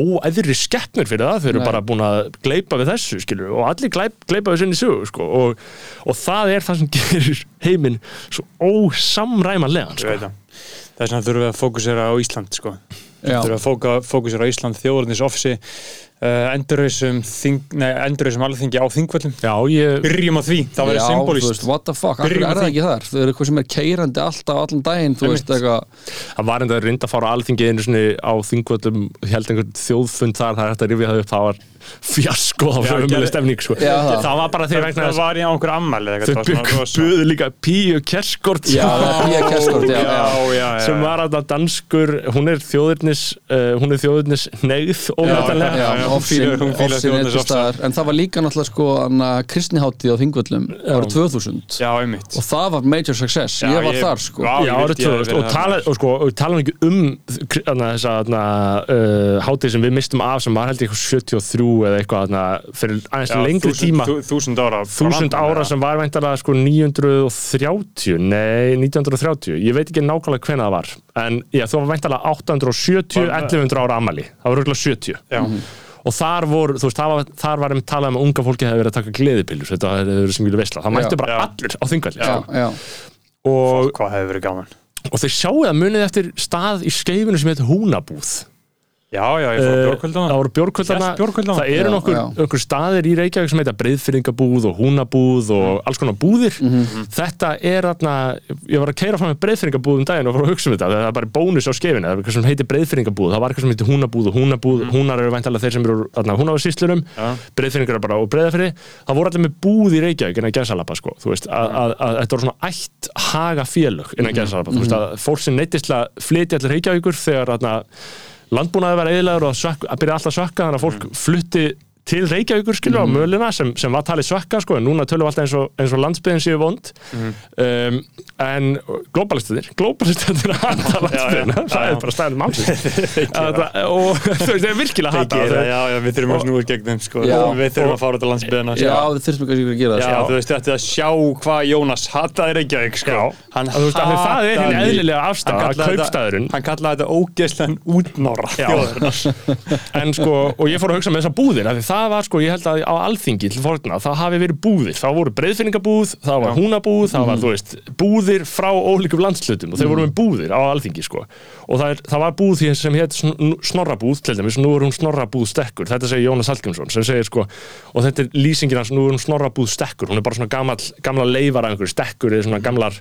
óæðri skeppnur fyrir það, þeir eru Nei. bara búin að gleipa við þessu, skilur, og allir gleip, gleipa við sinni sögu, sko, og, og það er það sem [LAUGHS] gerir heiminn svo ósamræmanlegan, sko. Þess vegna þurfum við að fókusera á Ísland sko. Já. þurfum við að fóka, fókusera á Ísland þjóðurnis ofsi uh, nei, endurreisum alþingi á þingvöllum. Já, ég, byrjum á því, það verður Já, þú symbolist veist, what the fuck, akkur er það ekki þar? Þau eru eitthvað sem er keirandi alltaf allan daginn þú veist eitthvað. Það var enda reynda að fara á alþingi einu sinni á þingvöldum, held einhvern þjóðfund þar, það er hægt að rifja það upp, það var fjasko, það var umjölu stemning, sko. Já, það. það var bara því vegna það var í á einhver ammæli eða þau buðu líka Píu Kerskort Já, já, já, sem var að danskur hún er þjóðurnis uh, hún er þjóðurnis neyð en það var líka náttúrulega sko anna, kristniháttíð á Þingvöllum árið 2000 já, einmitt. Og það var major success, Já, ég var ég- þar sko. Vá, Já, ég árið vildi að 2000 vera og þarna. tala, og sko, og tala ekki um þarna, þessa þarna, uh, hátíð sem við mistum af sem var held ég eitthvað 73 eða eitthvað þarna, fyrir aðeins Já, lengri þúsund- tíma. þú- þúsund ára þúsund ára sem var veintalega sko 930 nei 1930, ég veit ekki nákvæmlega hvenær það var en já, þú var veintalega 870 Var- 1100 ára amali, það var röglega 70 já, og þar voru, þú veist, þar var, þar var um talað um að unga fólki hefði verið að taka gleðipillur. Þetta verið sem vilja veistla, það mættu bara Já. allir á já, og, hvað hefur verið gaman? Og þeir sjáu það munið eftir stað í skeifinu sem heitir Húnabúð já, já, ég fór Eh, bjórkvöldana það voru bjórkvöldana það eru nokkur, nokkur staðir í Reykjavík sem heita breyðfyrringabúð og húnabúð og alls konar búðir. Þetta er þarna, ég var að keira fram með breyðfyrringabúð um daginn og fór að hugsa um þetta. Það er bara bónus á skefinu, það er eitthvað sem heitir breyðfyrringabúð það var eitthvað sem heitir húnabúð og húnabúð. Húnar eru væntalega þeir sem eru þarna húnavarsýslurum Já. breyðfyrringar eru bara á breyðafyrri það voru allir með búð í Reykjavík innan gæsalapa sko, þú veist, að, að, að þetta voru svona ætt haga félög innan gæsalapa þú veist, að fólk sem neittist landbúnaði var eðilegur og að, byrja alltaf að svekka þannig að fólk flutti til Reykjavíkur skilur á mölina sem, sem var talið svekka sko en núna tölum við alltaf eins og, eins og landsbyðin séu vond. Um, en globalistiðir globalistiðir [LAUGHS] hata landsbyðina það er bara stæðin málsins [LAUGHS] og þú veist, það. Er virkilega hata Feikir, það- já, já, við þurfum að snúa gegn þeim sko. Já. við þurfum að fara út á landsbyðina Já, þið þurfum kannski ekki að gera Já, það þú veist, þetta að sjá hvað Jónas hataði Reykjavík, sko. Já. Hann því það er hin hataði- eðlilega Já. en sko, og ég fór að hugsa það var sko, ég held að á alþingi til forna, það hafi verið búðir, það voru breyðfinningabúð það var húnabúð, það var, þú veist búðir frá ólíkum landslutum og þeir voru með búðir á alþingi, sko. Og það, er, það var búð sem hétt snorrabúð til dæmis, nú er hún snorrabúð stekkur. Þetta segir Jónas Hallgrímsson, sem segir sko og þetta er lýsingin hans, nú er hún snorrabúð stekkur. Hún er bara svona gamall, gamla leifar af einhverju stekkur er svona gamlar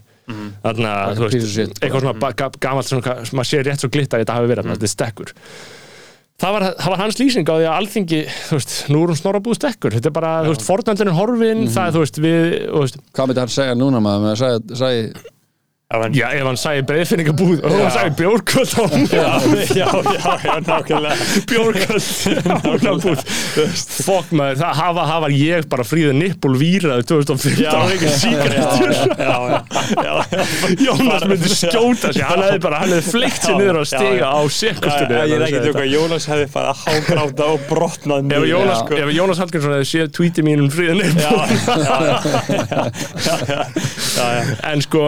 þarna, þú veist, eitthvað svona ba- ga- gamall svona, maður sé rétt svo glitta að þetta hafi verið, þetta er stekkur það var, það var hans lýsing á því að alþingi, þú veist, nú er hún snorra búið stekkur. Þetta er bara, þú veist, fornöldin er horfin það er, þú veist, við, þú veist Hvað myndi hann segja núna maður? Með að segja, segja já, ef hann sæði breyðfinningabúð og hann sæði bjórkvöld á hún Já, já, já, nákvæmlega. bjórkvöld húnabúð fokk maður, það hafa, hafa ég bara fríðið nippul víraði 2015 Já. ekki já. Jónas myndi skjóta sig, hann hefði bara, hann hefði fleikt sér niður á já, stiga á já, Ég er ekki að tjóka, Jónas hefði að hágráta og brotnað Ef Jónas, sko. ef Jónas Hallgrímsson hefði séð tweetið mínum fríðið nippul en sko,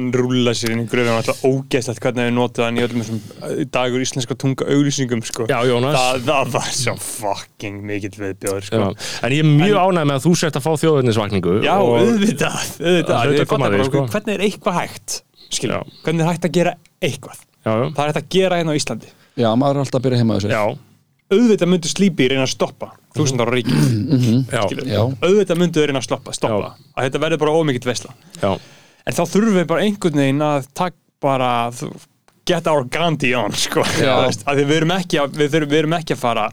Hann, rúla sér inn í gröfum alltaf ógeðslegt hvernig við notaði hann í öllum þessum uh, dagur íslenska tunga auglýsingum sko. Já, Jónas. það, það var svo fucking mikill viðbjóður sko. Já. En ég er mjög ánægð með að þú sért að fá þjóðurnisvakningu Já, auðvitað, auðvitað. Það hlaut að Ég fattar bara, sko. Hvernig er eitthvað hægt? Skilja, hvernig er hægt að gera eitthvað? Já, já. Það er hægt að gera hérna á Íslandi. Já, maður er alltaf að byrja heima á þessu Já, Auðvitað myndu slípi reyna að stoppa þúsund ára ríki. já, Já. Auðvitað myndu þeir reyna að stoppa, stoppa. Að þetta verður bara ómikið vesla. já. En þá þurfum við bara einhvern veginn að takk bara get our Gandhi on sko. Að við erum ekki að, við, þurfum, við erum ekki að fara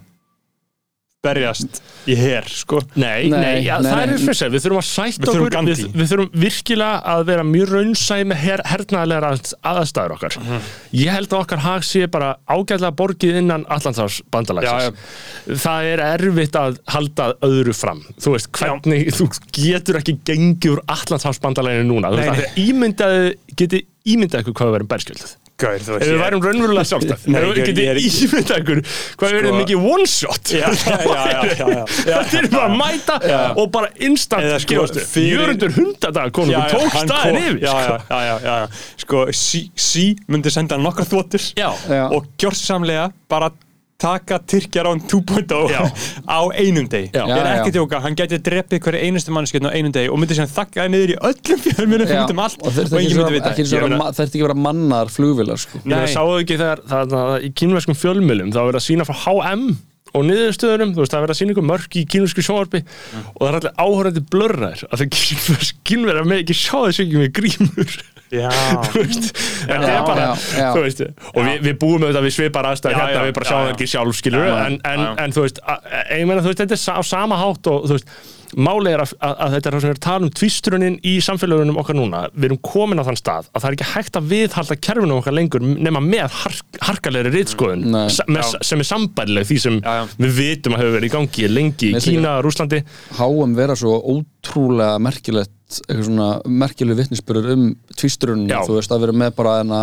berjast í her sko. Nei, Nei, nei, já, nei, það er fyrir sig, við þurfum að þurfum okkur, við, við þurfum virkilega að vera mjög raunsæ með her, hernaðlegar aðstæður okkar. Mhm. Ég held að okkar hag sé bara ágætlega borgið innan Allandsás bandalagsins. Það er erfitt að halda öðru fram. Þú veist, hvernig, þú getur ekki gengið úr Allandsás bandalaginu núna. Þú veist, nei. að þið ímyndaði, geti ímyndað ykkur hvað við verum berskjöldið. Gaur, þú Ef við værum raunverulega sjálfstæð [LAUGHS] Nei, Ef við ekki- ímyndað ykkur Hvað erum Sko- mikið one shot Já, já, já, já, já, já. [LAUGHS] Það er bara að mæta og bara instant sko, gefastu fyrir- Jörundur hundadag konungur tók staðin yfir já, sko. já, já, já, já, já. Sko, sí, sí myndi senda Já. Já. og gjörsamlega bara taka Tyrkjar án 2.0 Já. [LAUGHS] á einum deg ég er ekki tjóka, hann geti drepið hverju einustu mannskjöldn á einum deg og myndi sem þakkaði niður í öllum fjölmjörnum Já, út um allt og og, enginn ekki, myndi vita Ég meina- þurfti ekki vera mannar flugvilar sko. Nei, Nei. sáðu ekki þegar það, það, það, í kínverskum fjölmjölum þá er verið að sína frá HM og niðurstöðunum, þú veist, það er verið að sína ykkur mörk í kínversku sjónvarpi og það er allir áhörandi blörrar að það kínverðar með ekki sjá þessu ekki með grímur. [LAUGHS] Þú veist, þetta Já, er bara já, já. þú veist, og við, við búum auðvitað við svipar aðstæður Já, hérna, við bara já, sjáum já. ekki sjálf skilur en, en, en þú veist, að- ég meina þú veist, þetta er á sama hátt og þú veist Máli er að, að, að þetta er það sem við erum að tala um tvistrunin í samfélagunum okkar núna við erum komin á þann stað að það er ekki hægt að viðhalda kerfinum okkar lengur nema með hark, harkalegri rítskoðun Nei. sem, er sambærileg því sem Já, já. við vitum að hefur verið í gangi lengi í Kína, Rúslandi HM vera svo ótrúlega merkilegt eitthvað svona merkileg vittnisspörur um tvístrunum, Já. þú veist, að vera með bara enna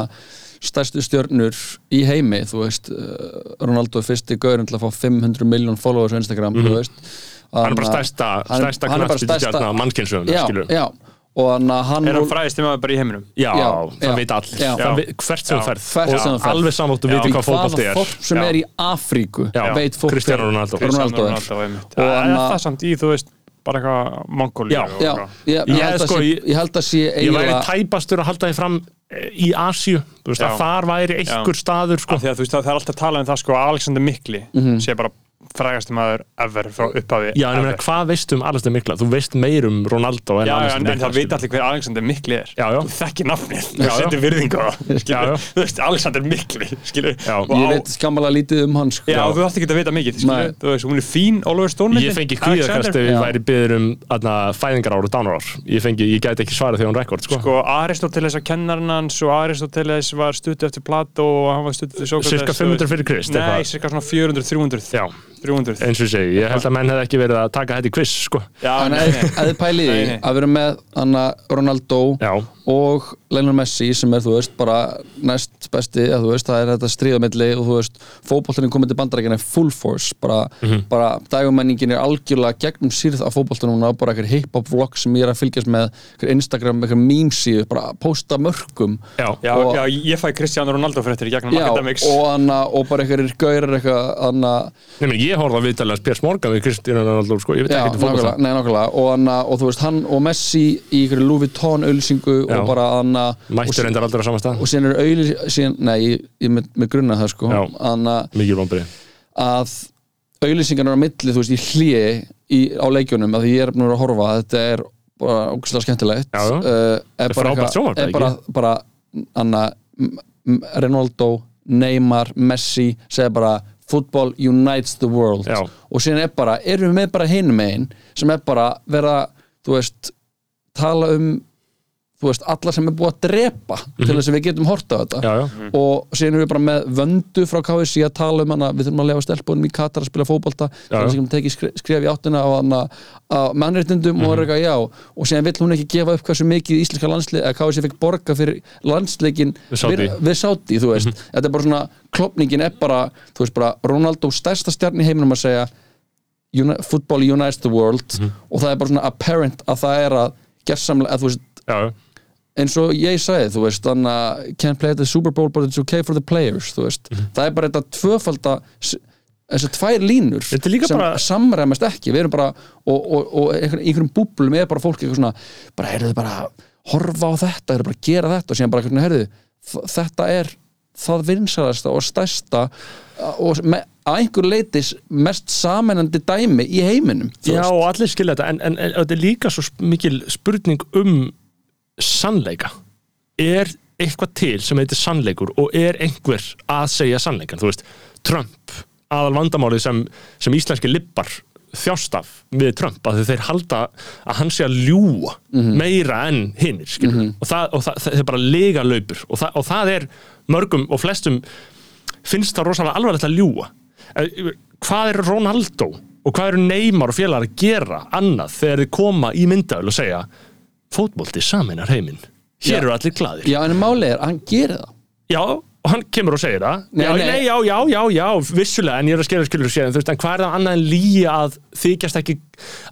stærstu stjörnur í heimi, þú veist uh, Ronaldo er fyrsti gaurinn til að fá 500 miljón followers á Instagram, þú veist Mhm. Hann er bara stærsta, hann- stærsta skilur já, og hann er hann fræðist um að bara í heiminum Já, Já, það já, veit allir já. það veit, hvert sem sem þú ferð. alveg samvátt og Já. veitir í hvað hvaða er þorp sem er í Afríku veit fólk Cristiano hver Ronaldo. Ronaldo er Ronaldo, einmitt. Og er það samt í, þú veist, bara eitthvað Mongóli Já. Já, ég, ég, Ég held að sko, sé, ég- held að sé Ég væri tæpastur að halda því fram eh, í Asíu Þú veist Já. að þar væri einhver staður sko. Af því að þú veist, það er alltaf að tala um það sko Alexander Mikli sé bara frægasti maður ever frá upphafi Já, en ég meina, hvað veistu um Alistair Mikla? Þú veist meir um Ronaldo en Já, já, en, en það veit allir hver Alexander Mikli er. Já, já. Þú þekkir nafnið, Já, þú setur virðingu á það [LAUGHS] Já, já. skilur, þú veist, Alexander Mikli skilur, og ég veit skammalega lítið um hann sko. Já, þú ætti ekki að vita mikið, skilur, þú veist, hún er fín Oliver Stone Ég fengi kvíðakast ef ég væri byður um aðna, fæðingar ár og dánar ár Ég, fengi, ég gæti ekki svarað því hún rekord sko. Sko, Aristoteles að kennarinn hans og Aristoteles var stutt eftir Plato og hann var stutt eftir Sókrates Cirka þú veist. 500 fyrir Krist Nei, eitthvað. cirka svona 400-300 Já, 300 eins og ég segi, ég held að menn hefði ekki verið að taka þetta í quiz sko. Nei. ef þið pælið í Nei, nei. að vera með Anna Ronaldo Já, og Lionel Messi sem er þú veist bara næst besti að þú veist það er þetta stríðamilli og þú veist fótboltinni komið til bandarækina full force bara, Mhm. bara dagumenningin er algjörlega gegnum sýrð af fótboltinni núna bara eitthvað hip-hop vlog sem ég er að fylgjast með eitthvað Instagram, eitthvað meme síðu bara posta mörgum já, Já, Og- já, ég fæ Cristiano Ronaldo fréttir í gegnum Já, Academics og, anna, og bara eitthvað gaurar eitthvað anna, Nei, ég horfði að viðtala Spjars Morgan við Kristján Ronaldo, sko, ég veit ekki fótbolta. nákvæmlega, nei, nákvæmlega. Og, anna, og þú veist hann og Messi í einhverju Louis Vuitton auðlýsingu Já. og bara anna, Mættur og, reyndar aldrei á sama stað. og síðan er auðlýsingar nei, ég, ég með, með grunna það sko. Anna, Mikið vonbrið að auðlýsingarnar á milli, þú veist, í hlýi á leikjunum, að ég er búin að horfa þetta er bara ógustlega skemmtilegt. Já, já. uh, er er bara er bara, bara Anna, Ronaldo Neymar, Messi segja bara football unites the world Já. og síðan er bara, erum við með bara hinum einn sem er bara vera þú veist, tala um veist, alla sem er búið að drepa til þess að við getum horta á þetta. Mhm. Já, já, og síðan erum við bara með vöndu frá KSC að tala um hana, við þurfum að lefa stelpunum í Katar að spila já. þannig að tekið skre- skref í áttina á, hana, á mannréttindum Mhm. og er eitthvað já. Og síðan vill hún ekki gefa upp hversu mikið íslenska landslið eða KSC fekk borga fyrir landsleikin Við við, við Saudi, þú veist. Þetta er bara svona, klopningin er bara þú veist bara, Ronaldo stærsta stjarn í heiminum að segja football unites the world. Og það er bara svona apparent að það er að gersamlega, að þú veist já, já. Eins og ég sagði, þú veist can't play the Super Bowl but it's okay for the players, þú veist, Mhm. það er bara þetta tvöfalda þessar tvær línur sem bara- samræmast ekki, við erum bara og, og, og einhver, einhverjum búblum er bara fólk eitthvað svona, bara heyrðu bara horfa á þetta, heyrðu bara gera þetta og síðan bara heyrðu, þetta er það vinsalasta og stærsta og að einhver leitis mest samennandi dæmi í heiminum Já, veist. og allir skilja þetta en, en, en þetta er líka svo mikil spurning um sannleika? Er eitthvað til sem heitir sannleikur og er einhver að segja sannleikan, þú veist Trump, aðal vandamálið sem, sem íslenski lippar þjást af við Trump, að þeir halda að hann sé að ljúa meira en hinnir, skilur og, það, og það, það er bara lega laupur og og það er mörgum og flestum finnst það rosalega alvarlegt að ljúa Eh, hvað er Ronaldo og hvað eru Neymar og félagar að gera annað þegar þeir koma í myndavel og segja fótbolti saminar heiminn. Hér Já. eru allir glaðir. Já, en máli er, að hann gerir það. Já, og hann kemur og segir það. Nei, já, nei. nei, já, já, já, já, vissulega en ég er að skilja skilur sér, en þú veist, en hvað er það annað en líi að þykjast ekki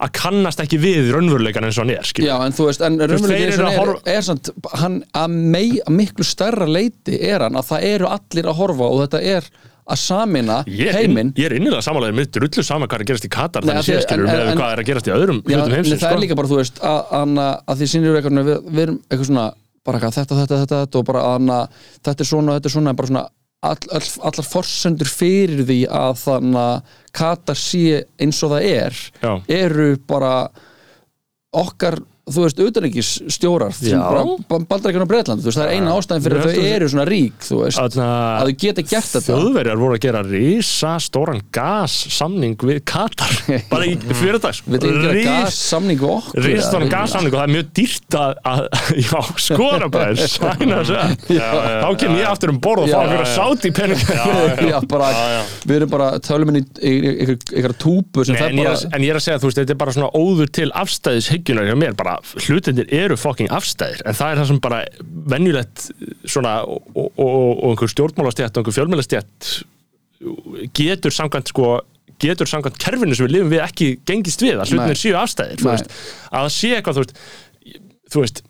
að kannast ekki við raunveruleikan eins og hann er, skilur? Já, en þú veist, en raunverulega þeir eru að er, horfa- er samt, hann að, mei, að miklu stærra leiti er hann að það eru allir að horfa og þetta er að samina Ég heiminn ég er innilega samanlega með drullu sama hvað er að gerast í Katar þannig því- séð skilur með hvað er að gerast í öðrum Já, hlutum heimsins það sko. er líka bara, þú veist, að, að, að því sínir eitthvað, við, við erum eitthvað svona bara eitthvað, þetta, þetta, þetta, þetta og bara að þetta er svona, þetta er svona en bara svona all, all, allar forsendur fyrir því að þannig að Katar sé eins og það er Já. eru bara okkar þú veist, utanríkis stjórar Já. Baldarækjun og Breitland, þú veist, það er eina ástæðin fyrir að þau eru svona rík, þú veist Þarna- að þau geta gert þetta Þjóðverjar voru að gera risa stóran gassamning við Katar bara í fyrirdags við þau gera gas samning við okkur Risa stóran eða? gassamning og það er mjög dýrt að, að já, skora bara sæna þessu þá kem ég aftur um borð og Já, fá að í penning já, bara, við erum bara tölum inn í er bara að, en ég er að segja, þú veist, þetta er bara svona óður til afstæðishyggjuna hjá mér, bara hlutindir eru fucking afstæðir, en það er það sem bara venjulegt svona og, og, og, og einhver stjórnmálastjætt og einhver fjölmælastjætt getur samkvæmt sko getur samkvæmt kerfinu sem við lifum við ekki gengist við, að hlutinir séu afstæðir veist, að það sé eitthvað, þú veist þú veist,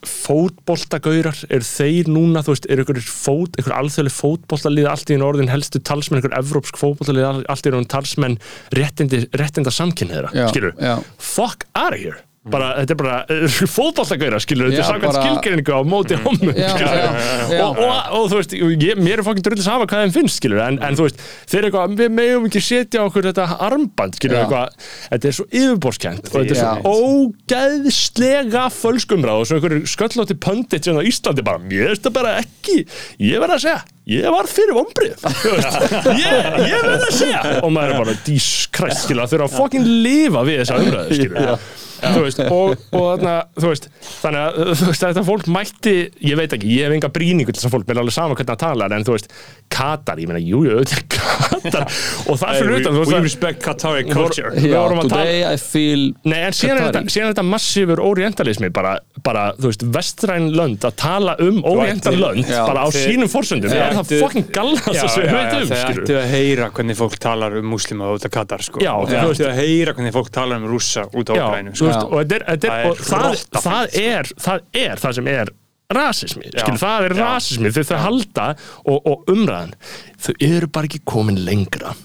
fótboltagaurar eru þeir núna, þú veist, eru einhver fót, einhver alþjóðlega fótboltalið allt í einn orðin helstu talsmenn, einhver evrópsk fótboltalið allt í einn orðin talsmenn réttindi, réttinda samkynniðra, skilur já. fuck out of here bara, þetta er bara uh, [LAUGHS] fótboltagaurar, skilur, þetta er samkvæmt skilgreiningu á móti hommum, Já, skilur og, og, og, þú veist, ég, mér er fokkin drullis hafa hvað þeim finnst, skilur, en, en þú veist þeir eru eitthvað, við megum ekki setja okkur þetta armband, skilur, eitthvað þetta er svo yfirborskent og þetta er svo ógeðslega fölskumrað og svo einhverju sköllótti pöndit sem á Íslandi bara, mér veist það bara ekki ég verð að segja, ég var fyrir vombrið [LAUGHS] ég, ég verð að segja. Og maður er bara, dís kræst, skilur, að þurfa að fokkin lifa við þessa umræðu, skilur veist, og, og þarna, þú veist, þannig að þú veist, þetta fólk mætti, ég veit ekki, ég hef enga brýningu til þess að fólk, er alveg sama hvernig það talar en þú veist, Katar, ég meina, jú, jú, auðvitað Katar, og það fyrir utan, þú we veist, respect Qatari culture. Já, að tala- today I feel Nei, en síðan er, þetta, er þetta massífur orientalismi bara, bara, þú veist, vestræn lönd að tala um oriental lönd bara á þið- sínum forsöndum, þið er það fucking gallast já, veit já, um, skilur ættu að heyra hvernig fólk talar um muslima út af Katar sko. Já, veist- ættu að heyra hvernig fólk talar um rússa út Ukrænu þú sko. Veist, og, þetta er, þetta er, Það er og það, það, er, það er það sem er rasismi, Já. skilur, það er rasismi þau þau halda og, og umræðan. Þau eru bara ekki komin lengra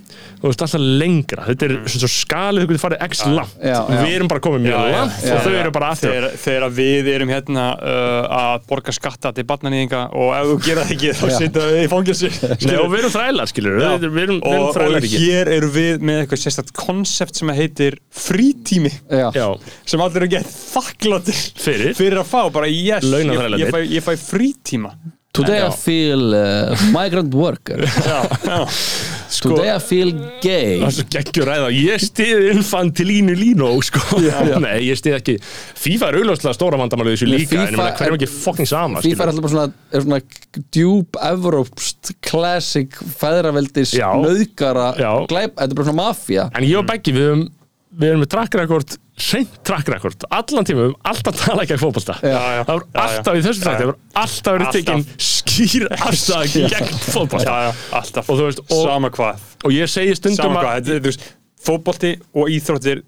þú veist alltaf lengra. Þetta er mm. svo skalið, þau getur farið x langt. við erum bara komin mjög langt og þau eru bara aftur. Þegar, við erum hérna uh, að borga skatta til barnanýðinga og ef þú gera það ekki þá [LAUGHS] sitja við í fangilsi Nei, og við erum þrælar, skilur við, við erum, og, þrælar og hér eru við með eitthvað sérstætt konsept sem heitir frítími Já, sem allir eru gett þakkláttir Fyrir? fyrir að fá, bara yes, ég, ég, fæ, ég fæ frítíma today. I feel uh, migrant worker [LAUGHS] já. Today I feel gay það er svo geggjur ræða ég stiði infantilínu línu sko. [LAUGHS] nei, ég stiði ekki FIFA er auðvitað stóra vandamálið þessu líka en hverjum er- ekki fucking sama FIFA er alltaf bara svona, er svona djúb evrópst classic feðraveldis Já. nöðgara glæp, þetta er bara svona mafía En ég og Beggi, við höfum við erum með track record, seint track record. Allan tíma, við höfum alltaf talað fótbolta. Já, já. það voru alltaf í þessu Já, þætti, já. það voru alltaf verið Alltaf. tekin skýr afstæða gegn já, alltaf. Og þú veist, og, sama hvað, og ég segi stundum að fótbolti og íþróttir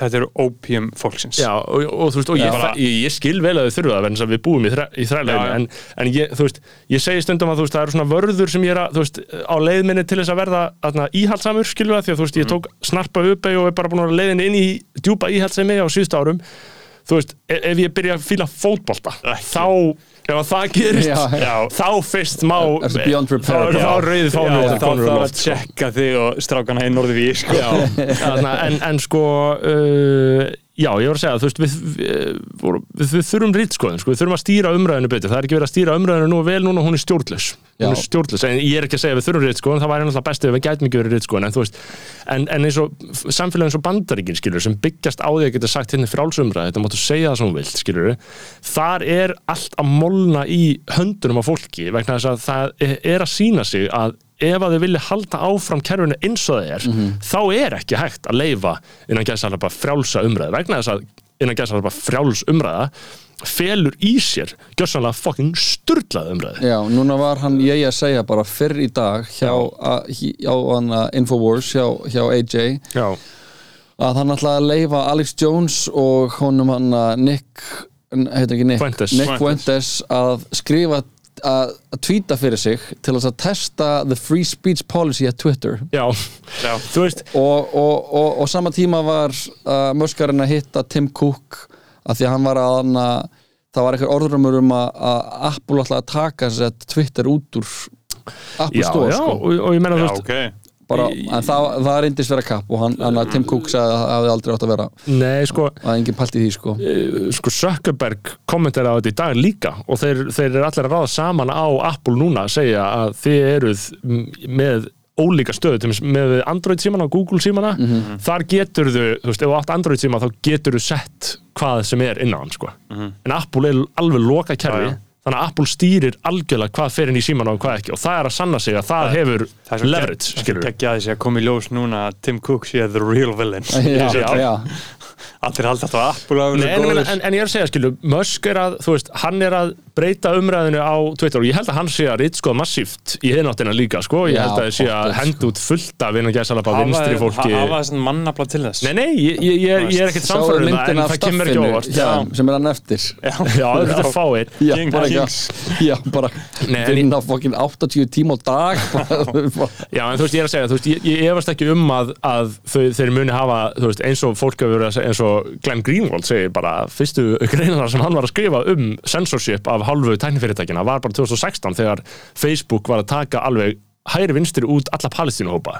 þetta eru opium fólksins. Já, og, og þú veist, og ég, Já. ég, ég skil vel að þau þurfa það, en við búum í, þræ, í þræleginu, en, en ég, þú veist, ég segi stundum að veist, það eru svona vörður sem ég er að, þú veist, á leiðminni til þess að verða aðna, íhaldsamur, skilur það, því að þú veist, ég tók snarpa uppi og er bara búin að leiðin inn í djúpa íhaldsemi á síðust árum, þú veist, e- ef ég byrja að fíla fótbolta, þá, ef að það gerist, Já, já. þá fyrst má, þá er þá rauðið fánu þá þarf að tjekka þig og strákana í sko. Já, [LAUGHS] þarna, en, en sko uh, já, ég var að segja þú veist, við, við, við, við, við þurfum rítskoðun, sko, við þurfum að stýra umræðinu betur. Það er ekki verið að stýra umræðinu nú vel núna hún er stjórnlaus. Hún er stjórnlaus, en ég er ekki að segja við þurfum rítskoðun það væri náttúrulega best ef við gætum ekki verið rítskoðun en þú veist, en, en eins og samfélagin eins og bandaríkin, skilur, sem byggjast á því að geta sagt hérna frálsumræði, þetta máttu segja það sem vilt, skilur, þar er allt að molna í höndunum á fólki vegna þess að það er að sína sig að ef að þau vilja halda áfram kerfinu eins og það er, þá er ekki hægt að leifa innan gæðsalapa frjálsa umræði vegna þess að innan gæðsalapa frjáls umræða felur í sér gjössanlega fucking sturlað umræði Já, núna var hann ég að segja bara fyrr í dag hjá, að, hjá hann Infowars hjá, hjá AJ Já, að hann ætlaði að leifa Alex Jones og honum hann Nick heitir ekki Nick, Fuentes. Nick Fuentes að skrifa að, tvíta fyrir sig til að testa the free speech policy at Twitter já, Já. þú veist og, og, og, og sama tíma var uh, möskarinn að hitta Tim Cook að því að hann var að hann að það var eitthvað orðrumur um að, að Apple ætlaði að taka þess að Twitter út úr Apple Já, Store já, sko. og, og ég meina þú veist ok bara, en það, það reyndist vera kapp og hann, hann að Tim Cook sagði að það hefði aldrei átt að vera. Nei, sko, og það er engin pælt í því sko. eh, sko Zuckerberg kommentar á þetta í dag líka og þeir, þeir eru allir að ráða saman á Apple núna að segja að þið eruð með ólíka stöðu með Android símana og Google símana þar getur þú, þú veist, ef þú átt Android síma þá getur þú sett hvað sem er innan sko. en Apple er alveg loka já. Þannig að Apple stýrir algjörlega hvað fer inn í símana og hvað ekki. Og það er að sanna sig að það hefur Það er svo leverage, skilur Ekki að þessi að koma í ljós núna að Tim Cook sé the real villain. Já, Sé- já, Allir halda þetta að Apple hafa verið en, en, góður. en, en ég er að segja, skilu, Musk er að, þú veist, hann er að breyta umræðinu á Twitter. Og ég held að hann sé að ritskoða massíft í hináttina líka, sko, ég Já, held að það sé að pottet, henda út fullt af innan gæsalapa vinstri fólki. Hafa þessan mannafla til þess? Nei, nei, ég, ég, ég, ég er ekkert Sáðu samfærður um það, en það kemur ekki óvart. þeim, sem er hann eftir. Já, Já, þetta er fáir. já, bara, já, bara vinna fokkin 80 tíma á dag. [LAUGHS] Já, en þú veist, ég er að segja, veist, ég, ég efast ekki um að, að þau, þeir muni hafa, þú veist, eins og fólk eins og Glenn Greenwald segir bara, fyrstu greinar sem hann var að skrifa um censorship af hálfu tæknifyrirtækina var bara 2016 þegar Facebook var að taka alveg hægri vinstri út alla palestínuhópa.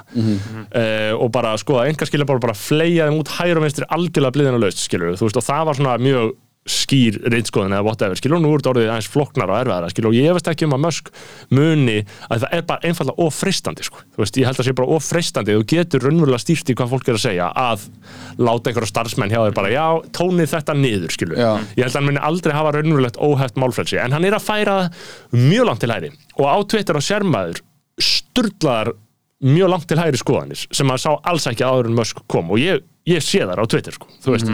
Uh, og bara sko að enga skilja bara, bara fleia þeim út hægri og vinstri algjörlega bliðina laust skilur þú veist og það var svona mjög skýr reynskoðin eða whatever, skilur, nú er þetta orðið aðeins floknar og erfiðara, skilur, og ég veist ekki um að Musk muni að það er bara einfallega ofreistandi, sko, þú veist, ég held að það sé bara ofreistandi, þú getur raunverulega stýrt í hvað fólk er að segja, að láta einhverja starfsmenn hjá þér bara, já, tónið þetta niður, skilur, Já. ég held að hann muni aldrei hafa raunverulegt óheft málfrelsi, en hann er að færa mjög langt til hæri, og á Twitter og sérmaður sturlaðar mjög langt til hægri skoðanir sem maður sá alls ekki áður en Musk kom. Og ég, ég sé þar á Twitter sko, þú veist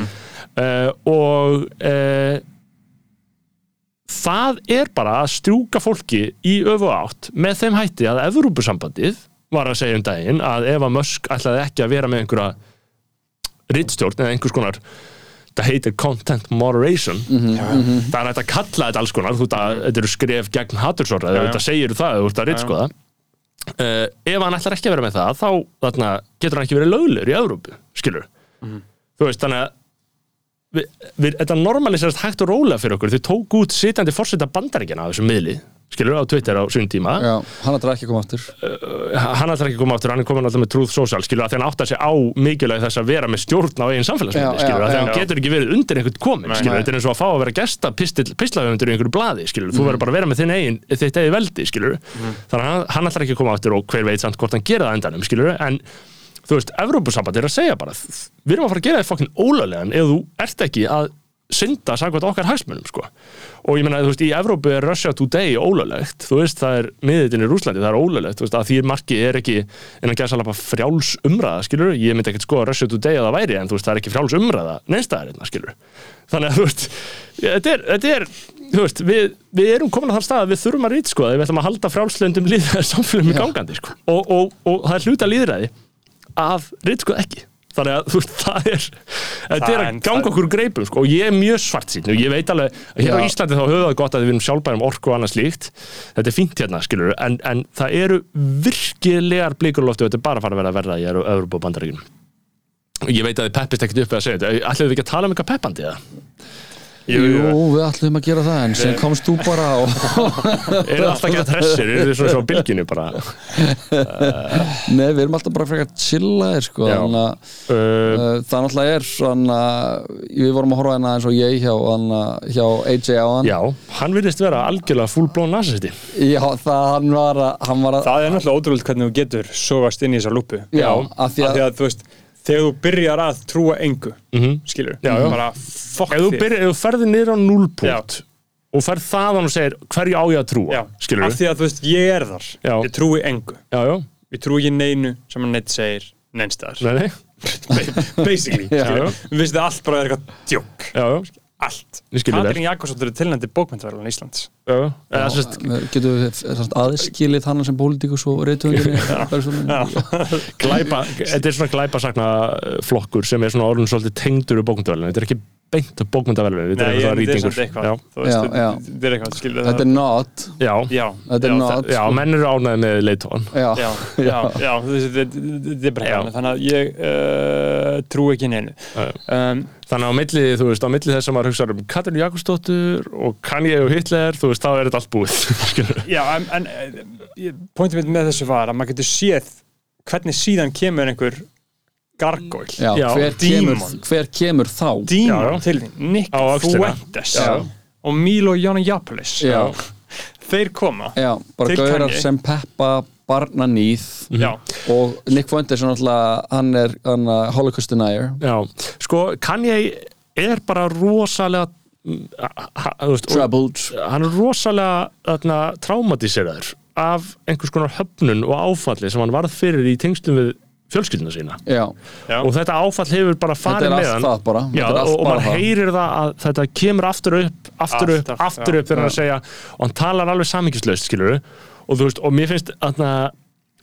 uh, og uh, það er bara að strjúka fólki í öfu átt með þeim hætti að Evrópusambandið var að segja um daginn að ef að Musk ætlaði ekki að vera með einhverja rittstjórn eða einhvers konar það heitir content moderation. Það er hægt að kalla þetta alls konar þú veit að þetta eru skref gegn hatursorða Já, já. þetta segir það, þú ert að rittskoða uh, ef hann ætlar ekki að vera með það þá þarna, getur hann ekki verið löglegur í Evrópu skilur þú veist þannig að þetta normaliserast hægt og rólega fyrir okkur. Þau tók út sitjandi fórseta bandaríkjana á þessum miðli skilur á Twitter á svon tíma. Já, hann ætlar ekki að koma aftur. Hann ætlar ekki að koma áttur, hann er komin alltaf með Truth Social skilur að hann áttar sig á mikilvæg þess að vera með stjórn á Já, samfélagsmiðli skilur já, að hann getur ekki verið undir einhvern komin skilur, nei. þetta er eins og að fá að vera gesta pislahöfundur í einhverju blaði skilur, þú verður bara að vera með þinn eigin þitt eigin veldi skilur, þannig að hann, hann að gera þú veist, Evrópusamband er að segja bara, við erum að fara að gera það fokkin ólöglegan ef þú ert ekki að synda sagvært okkar hagsmunum sko. og ég meina, þú veist, í Evrópu er Russia Today ólöglegt, þú veist, það er miðitin í Rúslandi, það er ólöglegt, þú veist, að því marki er ekki en að gæsa alveg frjáls umræða, skilur, ég myndi ekkert skoða Russia Today að það væri, en þú veist, það er ekki frjáls umræða neinstæðar hérna, skilur þannig að, þú veist, þetta er, þetta er þú veist, við, við erum komin að það stað að við þurfum að rít, sko, við ætlum að halda frjálslöndum líðræði samfélum í gangandi, sko. Og, og, og það er hluta líðræði að rít, sko, ekki. Þannig að veist, það er þetta er að ganga okkur greipum sko, og ég er mjög svart sín og ég veit alveg hér á. Íslandi þá höfum það gott að við erum sjálfbærum orku og annað slíkt. Þetta er fínt hérna, skilur en, en það eru virkilegar blikur á lofti og þetta er bara að fara að vera að verða í Európa og Bandaríkjum og ég veit að þið peppist ekkert upp að segja þetta. Ætlum við ekki að tala um eitthvað peppandi eða? Jú, við ætlum að gera það en sem komst þú bara og [LAUGHS] Er það alltaf ekki að þessir? Er þið svona svo á bylginu bara? [LAUGHS] Nei, við erum alltaf bara frekar chillaðir sko, þannig að Uh, það náttúrulega er svona við vorum að horfa hérna eins og ég hjá, hana, hjá AJ á hann já, hann virðist vera algjörlega full-blown narcissisti Já, það hann var að, hann var að Það er náttúrulega ótrúlega hvernig þú getur sogast inn í þessa lúpu. Já, Já, af því að, því að þú veist, þegar þú byrjar að trúa engu Mhm. skilur, Já, já. bara fokk þig. ef þú ferði niður á núlpunkt og ferð þaðan og segir hverju á ég að trúa? Skilur af því að þú veist, ég er þar. Já. ég trúi engu, já, já, ég trúi ekki neinu sem hann neitt segir neinstæðar nei, nei, [LAUGHS] basically, skilur, við finnst það allt bara er eitthvað djók, já, já, allt. Katrín Jakobsdóttir er tilnændi bókmyndverðan Íslands. Já, já. Sagt, getur við aðskilið hann sem pólitíkus og reytuðunginni [LAUGHS] glæpa, þetta er svona glæpasakna flokkur sem er svona orðin svolítið tengdur úr bókmyndavelinu, þetta er ekki beint ég svona þetta er rýtingur. eitthvað. Já, þetta- er eitthvað, skilur Þetta er not. Já, já, Þetta er já, not. Já, menn eru ánæði með leitóan Já, [LAUGHS] já, já, já, þú veist, þetta þetta er bara hérna þannig að ég uh, trú ekki neinu. Um, þannig að á milli, þú veist, á milli þess að maður hugsa um Katrin Jakobsdóttur og Kanye og Hitler, þú veist, þá er þetta allt búið. [LAUGHS] Já, en, en eh, pointið mitt með þessu var að maður getur séð hvernig síðan kemur einhver gargoyle, já, Já, hver, kemur, dímon. hver kemur þá? Dímon til Nick. Fuentes og Milo Yiannopoulos. Já, þeir koma já bara gaurar sem peppa barna nýð Já, og Nick Fuentes er náttúrulega hann er hann, Holocaust denier. Já, sko, Kanye er bara rosalega mm, veist, troubled. hann er rosalega þarna, traumatiseraður af einhvers konar höfnun og áfalli sem hann varð fyrir í tengslum við fjölskylduna sína. Já, já, og þetta áfall hefur bara farið með hann. Já, Þetta er allt og, og það. heyrir það að þetta kemur aftur upp, aftur upp, Alltaf, aftur já. upp þegar hann að segja og hann talar alveg samingislaust, skilur og þú veist, og mér finnst að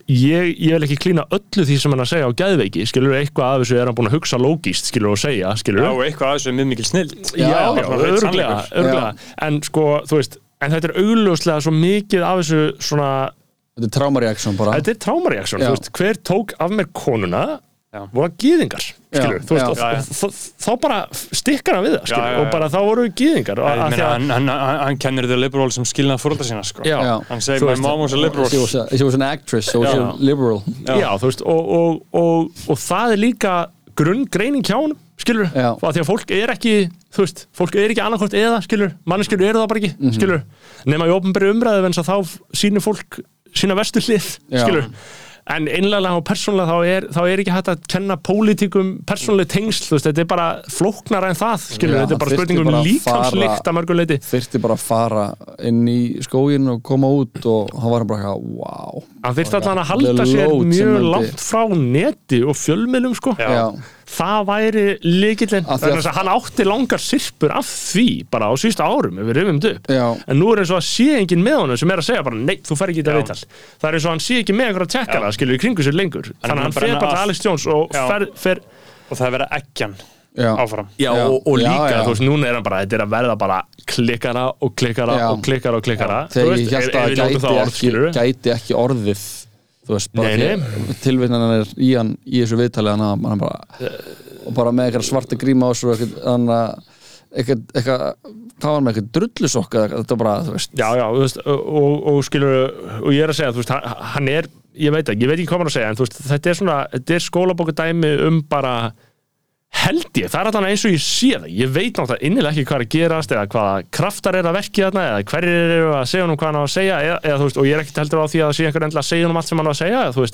ég, ég vil ekki klína öllu því sem hann að segja á geðveiki, skilur, eitthvað af þessu er hann búin að hugsa lógíst, skilur, og segja, skilur já, eitthvað að þessu er mjög mikil snild já, já, sannleikur. örglega. en sko, þú veist en þetta er augljóslega svo mikið af þessu svona, Þetta er traumareaksjón bara þetta er traumareaksjón, Já. þú veist, hver tók af mér konuna. Voru og, þá- bara stikkar hann við það, Já, já, já. og bara þá voru að, hann, hann, hann, hann kennir þau liberal sem skilnað fórölda sína sko. já, Já. hann segir Þú my mom was a liberal. She was, a, she was an actress, so she was liberal. Já, þú veist og, og, og, og það er líka grunngreining hjá honum skilur, að því að fólk er ekki þú veist, fólk er ekki annarkvort eða skilur, manneskjur eru það bara ekki, Mhm. skilur nema í ofnbæri umræðu en þá sýnir fólk sína vestu hlið, Já. skilur en einlega og persónulega þá er, þá er ekki hægt að kenna pólitíkum persónuleg tengsl, þú veist, þetta er bara flóknara en það, skilur, Já, þetta er bara hann þyrfti spurning um bara að líkamslykt fara- að mörgu leiti þyrfti bara að fara inn í skógin og koma út og hann var bara eitthvað, wow hann þyrfti allan að halda sér mjög langt frá neti og fjölmiðlum sko. Já. Það væri líkillinn Af því að- þannig að hann átti langar sirpur af því bara á sísta árum ef við rifum þetta upp Já. en nú er eins og að sé enginn með honum sem er að segja bara nei, þú fer ekki þetta viðtal það er eins og hann sé ekki með einhverja tjekkara skilur í kringu sér lengur þannig að hann fer bara til. Alex Jones og fer, fer og það er verið Já. áfram Já, Já. og, og líka, já. þú veist, núna er hann bara, þetta er að verða bara klikkara og klikkara Já. og klikkara og klikkara Þú þegar veist, ég held að það gæti ekki orðið þú veist, bara tilvitnanan er í hann í þessu viðtali hann að hann bara og bara með eitthvað svarta gríma á eitthvað, hann að eitthvað, eitthvað hvað var með eitthvað drullusokk þetta bara, þú veist. Já, já, þú veist, og, og, skilur og ég er að segja, þú veist, hann, er ég veit ekki, ég veit ekki hvað er að segja en þú veist, þetta er svona, þetta er skólabókudæmi um bara held ég, það er allan eins og ég sé það. Ég veit náttúrulega innilega ekki hvað er að gerast eða hvaða kraftar er að verki þarna eða hverjir eru að segja honum hvað hann á að segja eða, eða, veist, og ég er ekkert heldur á því að það sé einhver endilega að segja honum allt sem hann á að segja eða,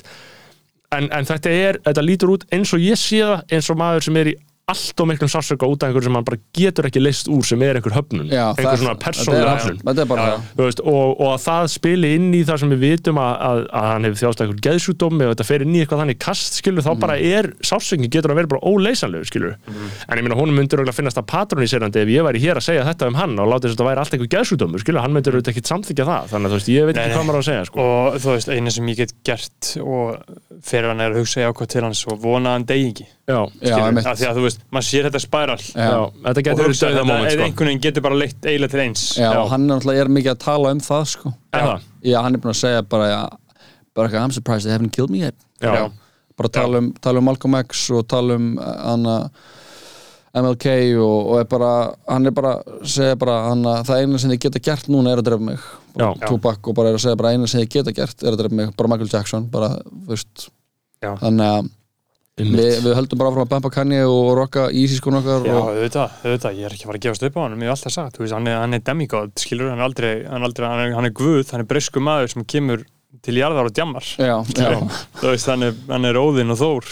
en, en þetta er, þetta lítur út eins og ég sé það eins og maður sem er í allt og miklum sársöka út af einhverju sem hann bara getur ekki leist úr sem er einhver höfnun. Já, einhver það- svona þetta er- persónulega höfnun. Er þú veist, og, og að það spili inn í það sem við vitum að, að, að hann hefur þjást eitthvað geðsjúdómi og þetta fer inn í eitthvað þannig kast skilur, þá bara er sársöngin getur að vera bara óleysanlegur skilur, en ég meina hún myndur örugglega finnast að patroníserandi ef ég væri hér að segja þetta um hann og láta þess að þetta væri allt eitthvað geðsjúdómur skilur, hann myndur auðvitað ekki samþykja það. Þannig að þú veist, ég veit ekki nei. hvað maður að segja sko. og þú veist, eina sem ég get gert og fyrir hann er að hugsa ég ákvað til hans og vona að hann degi ekki já, Já, veist, maður sér þetta spæral já, Já. þetta og getur verið hugsa döða þetta, moment eða sko. einhvern veginn getur bara leitt eiginlega til eins Já, Já. hann er náttúrulega er mikið að tala um það sko Er það? Já, hann er búin að segja bara já, bara eitthvað, I'm surprised they haven't killed me yet Já. Já. bara tala um, tala um Malcolm X og tala um uh, hana MLK og, og er bara hann er bara, segja bara hana, það eina sem þið geta gert núna er að drefa mig Já. Tupac og bara er að segja bara eina sem þið geta gert er að drefa mig, bara Michael Jackson bara, þú veist Já. þannig að við, við höldum bara áfram að bampa Kanye og rocka Easy skon okkar Já, auðvitað, auðvitað, ég er ekki að fara að gefast upp á hann ég hef alltaf sagt, þú veist, hann er, hann er demigod skilur, hann er aldrei, hann er, aldrei, hann er, hann er guð hann er breysku maður sem kemur til jarðar og djammar. Já, já, veist, hann er, hann er óðinn og þór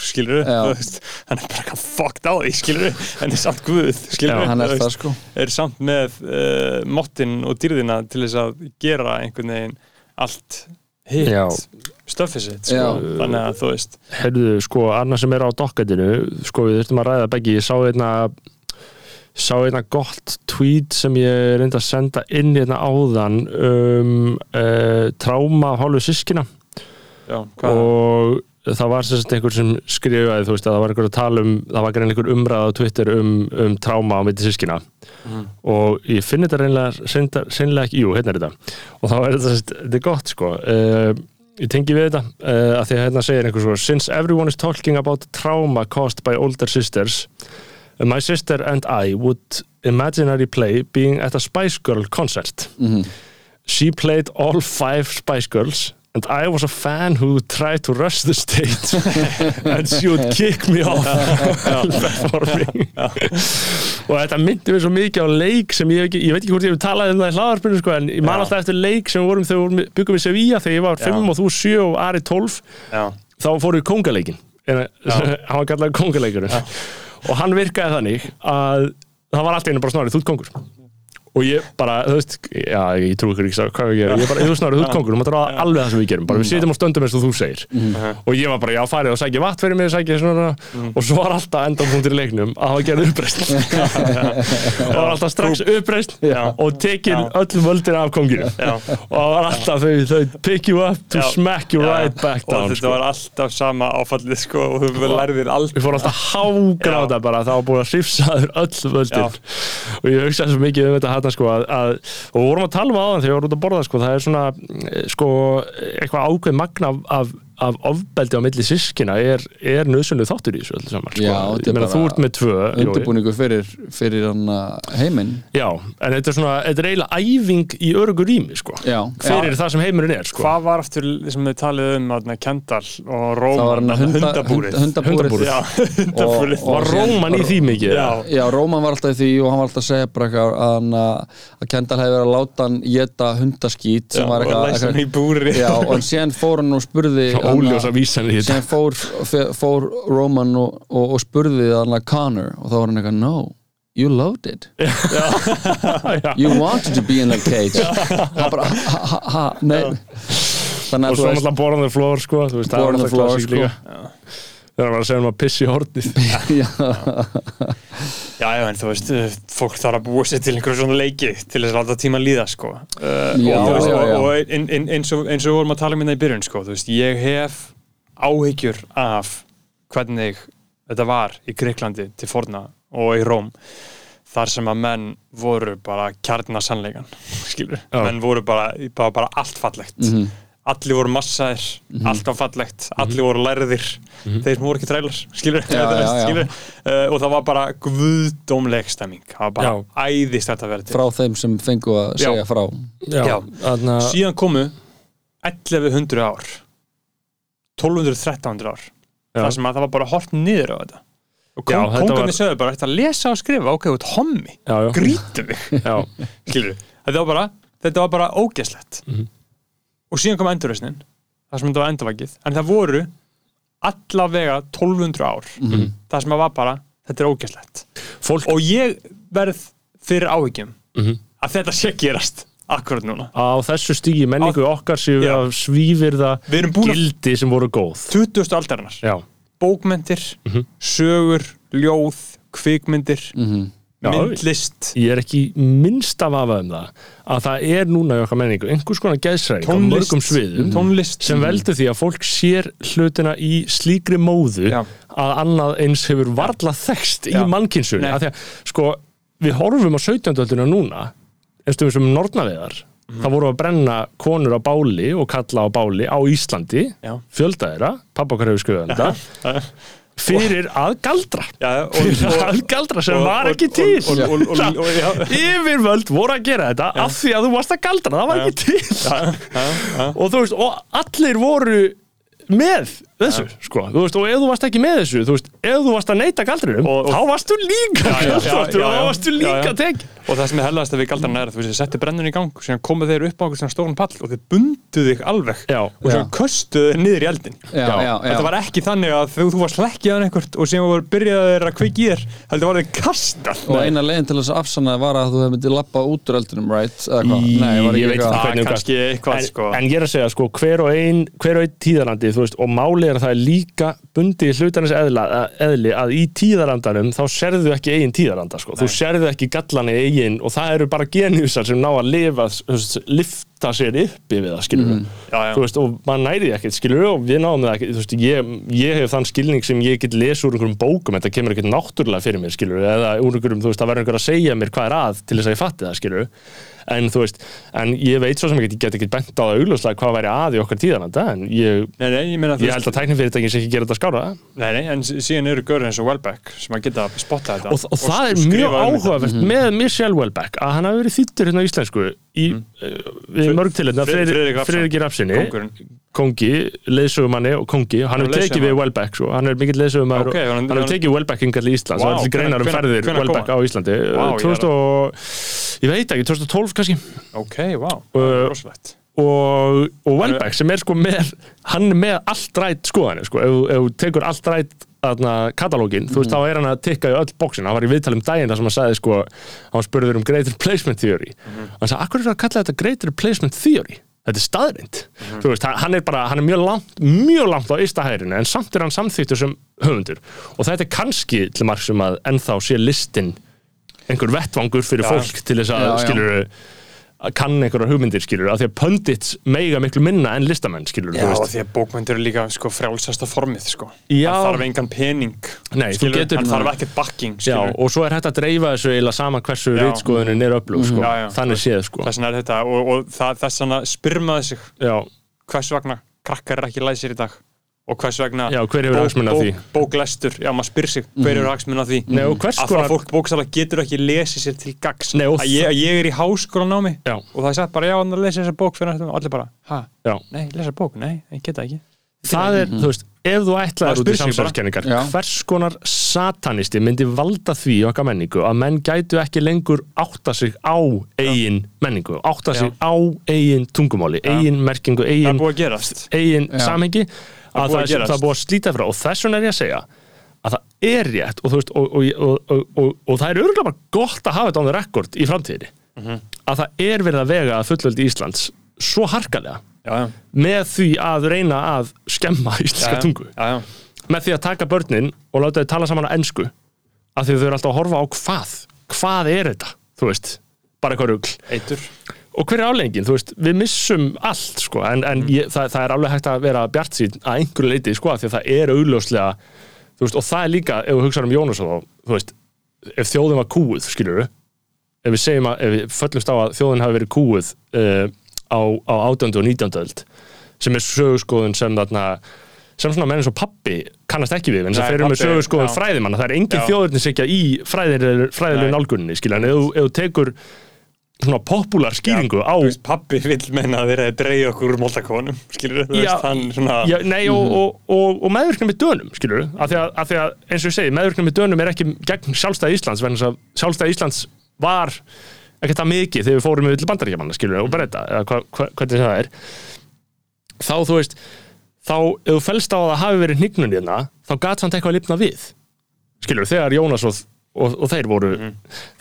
veist, hann er bara fucked á því, hann er samt guð Já, hann er veist, sko. er samt með uh, mottin og dýrðina til þess að gera einhvern veginn allt hitt Já. stöffið sitt, sko, þannig að þú veist. Herðu, sko, annað sem er á dokkatinu sko, við þurfum að ræða beggi ég sá einna sá einna gott tweet sem ég reyndi að senda inn hérna áðan um uh, tráma af hálfu sískina já, og það var sagt einhver sem skrifaði þú veist að það var einhver að tala um það var einhver umræða á Twitter um, um tráma á mitt sískina og ég finn þetta reynilega seinlega ekki, jú, hérna er þetta. Og þá er þetta, sagt, þetta er gott sko. Uh, ég tengi við þetta uh, að því að hérna segir einhver svo since everyone is talking about trauma caused by older sisters my sister and I would imaginary play being at a Spice Girl concert. She played all five Spice Girls and I was a fan who tried to rush the stage [LAUGHS] and she would kick me off [LAUGHS] performing. Og þetta myndi mér svo mikið á leik sem ég, ég veit ekki hvort ég hef talað um það í hlaðarspinu sko, en ég man alltaf eftir leik sem við vorum þegar við byggum í Sevilla þegar ég var Já. 5 og þú 7 og Ari 12 já, þá fóru við kongaleikin hann var kallar kongaleikurinn og hann virkaði þannig að það var allt einu bara snárið, þú ert kongur og ég bara, þú veist, já, ég trú ykkur ekki hvað við gerum, ég bara, þú snárið, þú ert kongur og maður er alveg það sem við gerum, bara við sitjum og stöndum eins og þú segir. Og ég var bara, já, farið og sækja vatn fyrir mig, sækja svona. Og svo var alltaf endapunktur í leiknum að hafa gerð uppreist [LAUGHS] og var alltaf strax uppreist og tekin öllum völdin af konginu já. Og var alltaf þau, þau pick you up to smack you right back og down þetta sko. var alltaf sama áfallið sko og þú lærðir alltaf hérna sko að, að og vorum að tala um áðan þegar ég var út að borða sko það er svona eh, sko eitthvað ákveð magna af, af af ofbeldi á milli sískina er, er nöðsynlu þáttur í þessu öllu saman sko. Já, þetta er ég meina bara þú ert með tvö undirbúningu fyrir, fyrir hann heiminn. Já, en þetta er svona, þetta er eiginlega æfing í örugur rými sko. Já, fyrir það sem heimurinn er sko. Hvað var aftur sem þið talið um að Kendall og Róman hundabúrið hunda, hundabúrið? Já, [LAUGHS] hundabúrið. Var Róman í því mikið? Já, Já, Róman var alltaf í því og hann var alltaf að segja bara eitthvað að, Kendall hefði verið að láta hann geta hundaskít sem var og hann í eitthvað búri Já, og síðan fór hann og spurði óljósa vísanir í þetta. síðan fór, fór Róman og, og, og spurði hann að Connor og þá var hann eitthvað, no you loved it. [LAUGHS] You wanted to be in that cage. Það bara, ha, ha, ha, nei. Og svo náttúrulega borðan the floor sko, þú veist, það Born on var the alltaf floor, klassík sko. Þegar hann var að segja um að pissi í hortið [LAUGHS] já, Já, já, en þú veist, uh, fólk þarf að búa sér til einhverjum svona leiki til þess að láta tíma líða, sko. Uh, Já, og, veist, já, og, já. og ein, ein, eins, og, eins og við vorum að tala um hérna í byrjun, sko, þú veist, ég hef áhyggjur af hvernig þetta var í Greiklandi til forna og í Róm þar sem að menn voru bara kjarnar sannleikan, [LAUGHS] skilur Já. menn voru bara, bara, bara allt fallegt Mhm. Allir voru massaðir, allt var fallegt allir voru lærðir, þeir sem voru ekki þrælar skilur, Já, já, já. skilur uh, og það var bara guðdómleg stemming. Það var bara Já. æðist þetta til. Frá þeim sem fengu að Já. segja frá. Já. þarna síðan komu 1100 ár 1200-1300 ár. Já. það sem að það var bara hort niður á þetta. Og þetta kongarnir var- sögðu bara að lesa og skrifa? Ok, þú ert hommi, grítum mig já, [LAUGHS] skilur þetta var bara, þetta var bara ógeslegt Mhm. Og síðan kom endurreisnin það sem þetta var endurvækið en það voru allavega 1200 ár Mhm. það sem að var bara, þetta er ógeslegt fólk og ég verð fyrir áhyggjum Mhm. að þetta sé gerast akkurat núna á þessu stígi menningu okkar séu við að svífirða við erum búin að gildi sem voru góð 20. aldarinnar bókmyndir, Mhm. sögur, ljóð, kvikmyndir, Mhm. Myndlist ég er ekki minnst af afa um það að það er núna í okkar menningu einhvers konar geðsræðing á mörgum sviðum tónlist sem veldur því að fólk sér hlutina í slíkri móðu Já. að annað eins hefur varla þekst í Já. mannkynnsunni Nei. af því að sko við horfum á 17. ölduna núna einstum við sem nornaveðar Mhm. það voru að brenna konur á báli og kalla á báli á Íslandi fjölda þeirra, pappa okkar hefur skrifað um [LAUGHS] þetta fyrir að galdra. Já, og, fyrir að galdra sem var ekki til. yfirvöld voru að gera þetta af því að þú varst að galdra, það var ekki til. Og þú veist, og allir voru með þessu, sko, þú veist, og ef þú varst ekki með þessu, þú veist, ef þú varst að neyta galdrinum, Og- og- þá varstu líka Já, já, já, galdráttur og þá varstu Já, líka tekin og það sem er helgast að við galdarna er að þú veist, þið setti brennun í gang og síðan komu þeir upp á einhvern svona stóran pall og þeir bundu þig alveg. Já. og síðan köstuðu þeir niður í eldin já, já, þetta var ekki þannig að þú, þú var slekkjaðan einhvert og síðan voru byrjaðir að kveiki í þér heldur var þeir kastað. Og eina leginn til þess að afsanna var að þú hefði myndið lappa út úr eldunum, right? Eða hvað? Nei, var ég ekki veit það kannski eitthvað, en, sko. en ég er að segja, sko, hver og ein hver og ein máli er að það er líka bundið í hlutarins eðla, eðli að í tíðarandanum þá serðu ekki eigin tíðaranda, sko, þú serðu ekki gallan í eigin og það eru bara geniusar sem ná að lifa, þú lifta sér uppi við það, skilur Já, já. þú veist, og maður næri því ekkert, skilur og við náum það ekkert, þú veist, ég, ég hef þann skilning sem ég get lesa úr einhverjum bókum þetta kemur ekkert náttúrulega fyrir mér, skilur eða úr einhverjum, þú veist, það verður einhver að segja mér hvað er að til þess að ég fatti það, skilur en þú veist, en ég veit svo sem ég get, ekki bent á það augljóslega hvað væri að í okkar tíðananda, en ég, nei, nei, ég meina þú ég held að tæknifyrirtækin sé ekki gera þetta skára nei, nei, en síðan eru görður eins og Welbeck sem að geta spotta þetta og, og það er mjög um áhugavert með Michelle Welbeck að hann hafi verið þýttur hérna á íslensku í mm. við Fri- mörg Rafnsson. Friðriki Rafsinni Kóngurinn. kongi, leiðsögumanni og kongi hann hefur tekið við. Welbeck svo. hann er mikill leiðsögumann Ok, og hann- hann hefur hann- tekið til Íslands Vá, það er til greinar um ferðir Welbeck á hann? Íslandi er 2000 og ég veit ekki, 2012 kannski ok, er rosalegt og, og Welbeck sem er sko með hann er með allt rætt skoðanir sko. ef þú tekur allt rætt katalógin, þú veist, þá er hann að tikka í öll bóksin, hann var í viðtalum daginn þar sem hann sagði sko, hann spurður um Great Replacement Theory. Hann sagði, akkur er það að kalla þetta Great Replacement Theory? Þetta er staðrind þú veist, hann- er bara, hann er mjög langt mjög langt á ysta hægrinu, en samt er hann samþýttur sem höfundur, og þetta er kannski til marg sem að ennþá sé listin einhver vettvangur fyrir Já. fólk til þess að, Já, já. skilur að kann einhverjar hugmyndir, skilur af því að pundits meiga miklu minna en listamenn, skilur Já, því að bókmyndir eru líka sko, frjálsasta formið sko. Já. hann þarf engan pening Nei, þú skilur, getur- hann þarf ekkert backing Já, og svo er hægt að dreifa þessu eiginlega sama hversu Já. rítskoðunin er öflug, sko. Já, já. þannig séð, sko þess vegna er þetta og, og það, þess vegna spyrmaði sig Já, hvers vegna krakkar er ekki læsir í dag og hvers vegna Já, hver bók, bóklestur, já maður spyr sig hver hefur hagsmun af því? Nei, að það fólk bókstala getur ekki lesið sér til gags Nei, að ég, að ég er í háskólanámi Já. og það er sagt bara já, hann lesi þessa bók fyrir og allir bara, ha, Já. nei, lesa bók, nei, ég geta ekki. Það er, þú veist, ef þú ætlaðir Maður út í samsverðskenningar Já. hvers konar satanisti myndi valda því í okkar menningu að menn gætu ekki lengur átta sig á eigin menningu, átta sig á eigin tungumáli, eigin merkingu er eigin, að eigin Já. samhengi að það, að er, það búið að slíta frá. Og þess vegna er ég að segja að það er rétt og, veist, og, og, og, og, og, og það er örgulega bara gott að hafa þetta on the record í framtíðinni. Mhm. að það er verið að vega að fullöldi Íslands svo harkalega já, já, með því að reyna að skemma íslenska já, tungu. Já, já. með því að taka börnin og láta þau tala saman á ensku af því þau eru alltaf að horfa á hvað. Hvað er þetta, þú veist bara eitthvað eitur og hver er afleggingin, þú veist, við missum allt sko, en, en ég, það, það er alveg hægt að vera bjart sín að einhverju leiti, sko, því að það er augljóslega, þú veist, og það er líka ef við hugsaðum um Jónas og þá, þú veist ef þjóðin var kúuð, skilur við ef við segjum að, ef við föllumst á að þjóðin hafi verið kúuð uh, á, á 18. og 19. öld sem er sögurskoðun sem þarna sem svona menn eins og pappi kannast ekki við en þess að með pabbi, sögurskoðun fræðimanna, það er engin Já. þjóðurnisykja í fræðilegu Nei. nálguninni skilja, en ef þú tekur svona popular skýringu á Þú veist, pappi vill menna að þeir að dreigja okkur úr moltakonum, skilur þú Já, veist, hann svona Já, nei, og, og, og, og meðvirkna með dönum, skilur af því, að, af því að, eins og ég segi, meðvirkna með dönum er ekki gegn sjálfstæði Íslands, þess að sjálfstæði Íslands var ekkert það mikið þegar við fórum við til bandaríkjamanna, skilur og breyta, hva, hva, hvernig það er. Þá, þú veist þá, ef þú fellst á að hafi verið hnignun hérna, þá gat samt eitthvað að lifna við skilur, þegar Jónas og, og, og þeir voru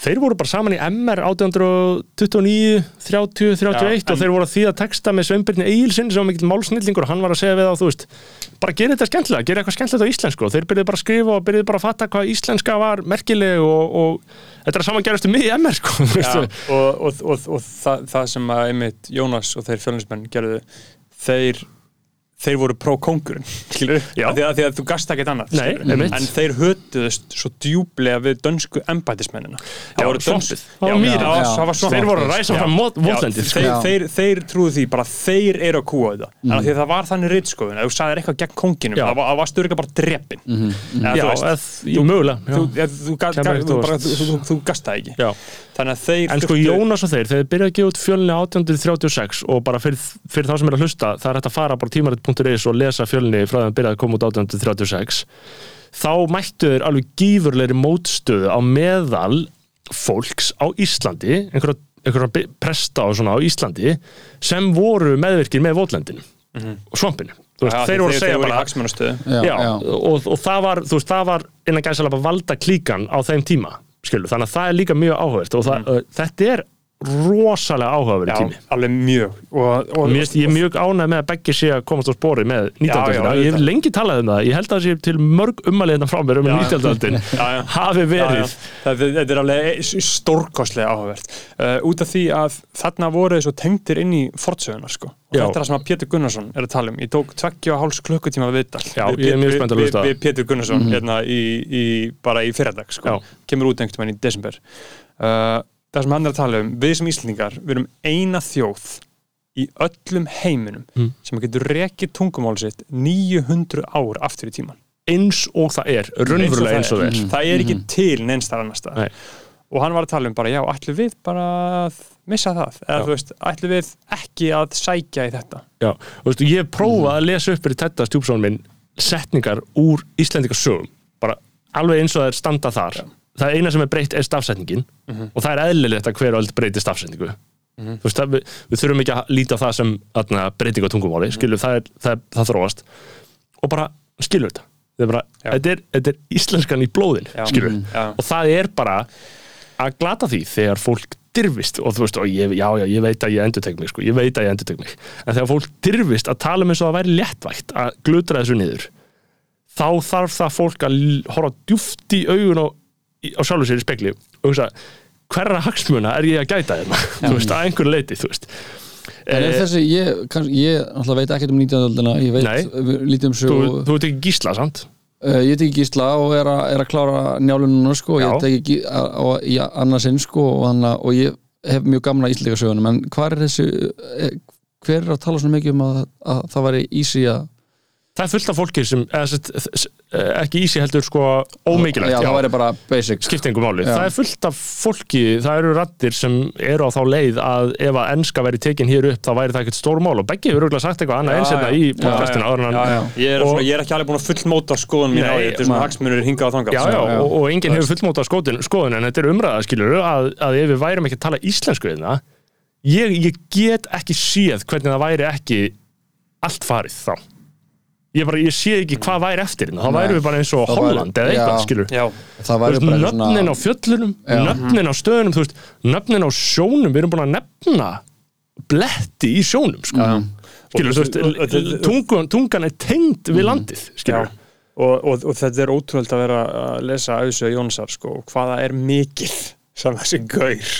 þeir voru bara saman í MR 1829, 30, 31 Já, og þeir voru að því að texta með Sveinbjörni Egilsson sem var mikill málsnillingur og hann var að segja við þá, þú veist, bara gera þetta skemmtilega gera eitthvað skemmtilegt á íslensku. Og þeir byrjuðu bara að skrifa og byrjuðu bara að fatta hvað íslenska var merkileg og, og þetta er saman gerast um mig í MR sko, og, og, og það, það sem að einmitt Jónas og þeir fjölinsmenn gerðu þeir þeir voru Já. að því því að þú gast ekkert annað Nei, en þeir hötuðust svo djúblega við dönsku embætismennina. Það var svampið þeir voru að ræsa Já. fram Já, votlendið sko. þeir, þeir, þeir trúðu því bara þeir eru að kúa þetta en að því að það var þannig rittskoðun að þú sagðir eitthvað gegn konginum Já. það var, styrka bara drepin mm -hmm. Já, ég, mögulega þú, já. ja, þú, ga- Kemur ga- ekkert þú, óvart. bara, þú, þú, þú gast það ekki þannig að þeir En sko Jónas og þeir, þeir byrjaði að gefa út fjölni 1836 og bara fyrir, fyrir þá sem er að hlusta það er hægt að fara bara á tímarit.is og lesa fjölni frá þeim byrjaði að koma út 1836 þá mættu þeir alveg gífurleiri mótstöðu á meðal fólks á Íslandi einhverja, einhverja presta og svona á Íslandi sem voru meðvirkir með votlendinu og svampinu. Þú veist, Já, þeir voru að segja bara já, Já, já. Og, og það var, veist, það var innan gæðsala bara valda klíkan á þeim tíma skilu, þannig að það er líka mjög áhugavert og það, uh, þetta er rosalega áhugaverið tími alveg mjög og, og, finnst- ég er mjög ánægð með að Beggi sé að komast á spori með 19. Já, já, öldina. ég hef lengi talað um það, ég held að það sé til mörg umaliðna frá mér um Já. 19. öldin [LAUGHS] Já, já. hafi Já, verið Þetta, þetta er alveg stórkostlega áhugavert uh, út af því að þarna voru þessu tengdir inn í fortsögunar sko. og Já. þetta er það sem að Pétur Gunnarsson er að tala um ég tók tveggja og háls klukkutíma viðtal Já, við, ég er mjög við- spennt að við- Pétur Gunnarsson hérna í, í, bara í fyrradag sko. Kemur út einhvern veginn í desember uh, það sem hann er að tala um við sem Íslandingar, við erum eina þjóð í öllum heiminum Mm. sem getur rekið tungumál sitt 900 ár aftur í tíman eins og það er, raunverulega eins og það er. Mhm. það er ekki til neins þar annars stað og hann var að tala um bara, já, ætlum við bara að missa það, eða Já. þú veist ætlum við ekki að sækja í þetta? Já, og veistu, ég hef prófað að lesa upp fyrir þetta stjúpsón minn setningar úr Íslendingasögum. Bara alveg eins og það er standa þar það eina sem er breytt er stafsetningin og það er eðlilegt að hver öll breytir stafsetningu. Þú veist, það, við, við þurfum ekki að líta það sem atna, breyting á tungumáli skilur, það, er, það, það þróast. Og bara skilur þetta. Þetta er, bara, þetta er, þetta er íslenskan í blóðin skilur, Já. og það er bara að glata því þegar fólk dirfist og þú veist, og ég, já, já, ég veit að ég endur mig sko, ég veit að ég endur mig. En þegar fólk dirfist að tala um eins og það væri léttvægt að glutra þessu niður þá þarf það fólk að horfa djúft í augun og á sjálfur sér í spekli og hugsa, hverra hagsmuna er ég að gæta hérna, [LAUGHS] þú veist, að einhverju leiti þú veist En er Eh, þessi, ég, kann, ég náttúrulega veit ekkert um 19. öldina, ég veit Nei. lítið um þú, sögu þú ert ekki gísla, sant? Uh, ég teki gísla og er, a, er að klára njálununa sko, Já. ég gí- á- á- í annarsinn sko og, hana, og ég hef mjög gamla íslíka sögunum en hvað er þessi eh, hver er að tala svona mikið um að, að það væri easy að það er fullt af fólki sem eða, sett, s- eh, ekki ísi heldur sko ómikilvægt já, það það er fullt af fólki það eru rattir sem eru á þá leið að ef að enska væri tekin hér upp þá væri það ekkert stór mál. Og Beggi hefur auðvitað sagt eitthvað annað eins hérna í podcastinu en já, hann já. Ég, er ég er ekki alveg búin að fullmóta skoðun mín á þetta er svona ma- hagsmunur hingað og þangað. Já, sko. já, og, og enginn hefur fullmóta skoðun, skoðun en þetta er umræða, skilur að, að ef við værum ekki að tala íslensku hérna, ég, ég get ekki séð hvernig það væri ekki allt farið þá ég, bara, ég sé ekki hvað væri eftir hérna, þá værum við bara eins og Það væri- Holland eða eitthvað, skilur væri nöfnin á fjöllunum Já. nöfnin á stöðunum, þú veist nöfnin á sjónum, við erum búin að nefna bletti í sjónum sko. skilur, þú veist tungan, tungan er tengd við landið, skilur já. Og, og, og þetta er ótrúlega að vera að lesa auðsög Jónsar sko, hvaða er mikið sem þessi gaur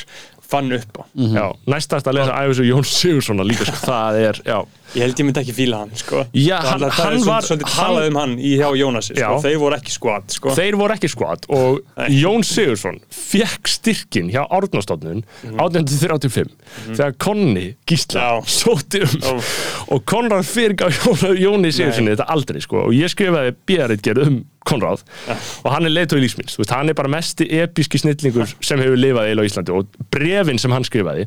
fann upp á. Já, næstast að lesa Æfis og Jón Sigurssona líka, sko. það er, já Ég held ég myndi ekki fíla hann sko. Já, Það- hann- það er hann svolítið- var- svolítið hann- talað um hann í hjá Jónasi sko. Þeir voru ekki skvat sko. þeir voru ekki skvat og Nei. Jón Sigursson fekk styrkin hjá Árnastofnun 1835 þegar Konni Gísla sóti um Já. og Konrad fyrirgaf Jón, Jóni Sigurssoni þetta aldrei sko og ég skrifaði bíaritgerð um Konrad og hann er leiðtói lífsmins, þú veist, hann er bara mesti episki snillingur sem hefur lifað eil á Íslandi og brefin sem hann skrifaði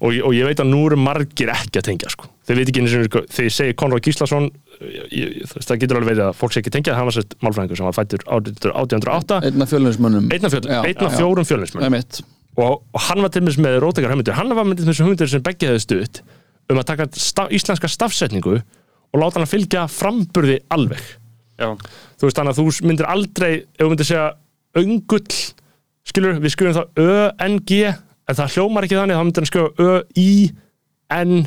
og, og ég veit að nú eru margir ekki að tengja sko, þeir veit ekki sinni, sko, þegar ég segi Konrad Gíslason það getur alveg verið að fólk sé ekki tengja hann var sérst málfræðingur sem var fættur 1808 einn af fjölninsmönnum einn af, fjöl, Já, einn af já. fjórum fjölinsmenn Einmitt. og, og hann var til dæmis með rótekar hugmyndir hann var með þessu hugmyndir sem Beggi hefði stutt um að taka staf, íslenska stafsetningu og láta hann að fylgja framburði alveg Já. þú veist þannig að þú myndir aldrei ef þú myndir segja öngull skilur, við skrifum það ö-n-g en það hljómar ekki þannig, þá myndir hann skrifa Já,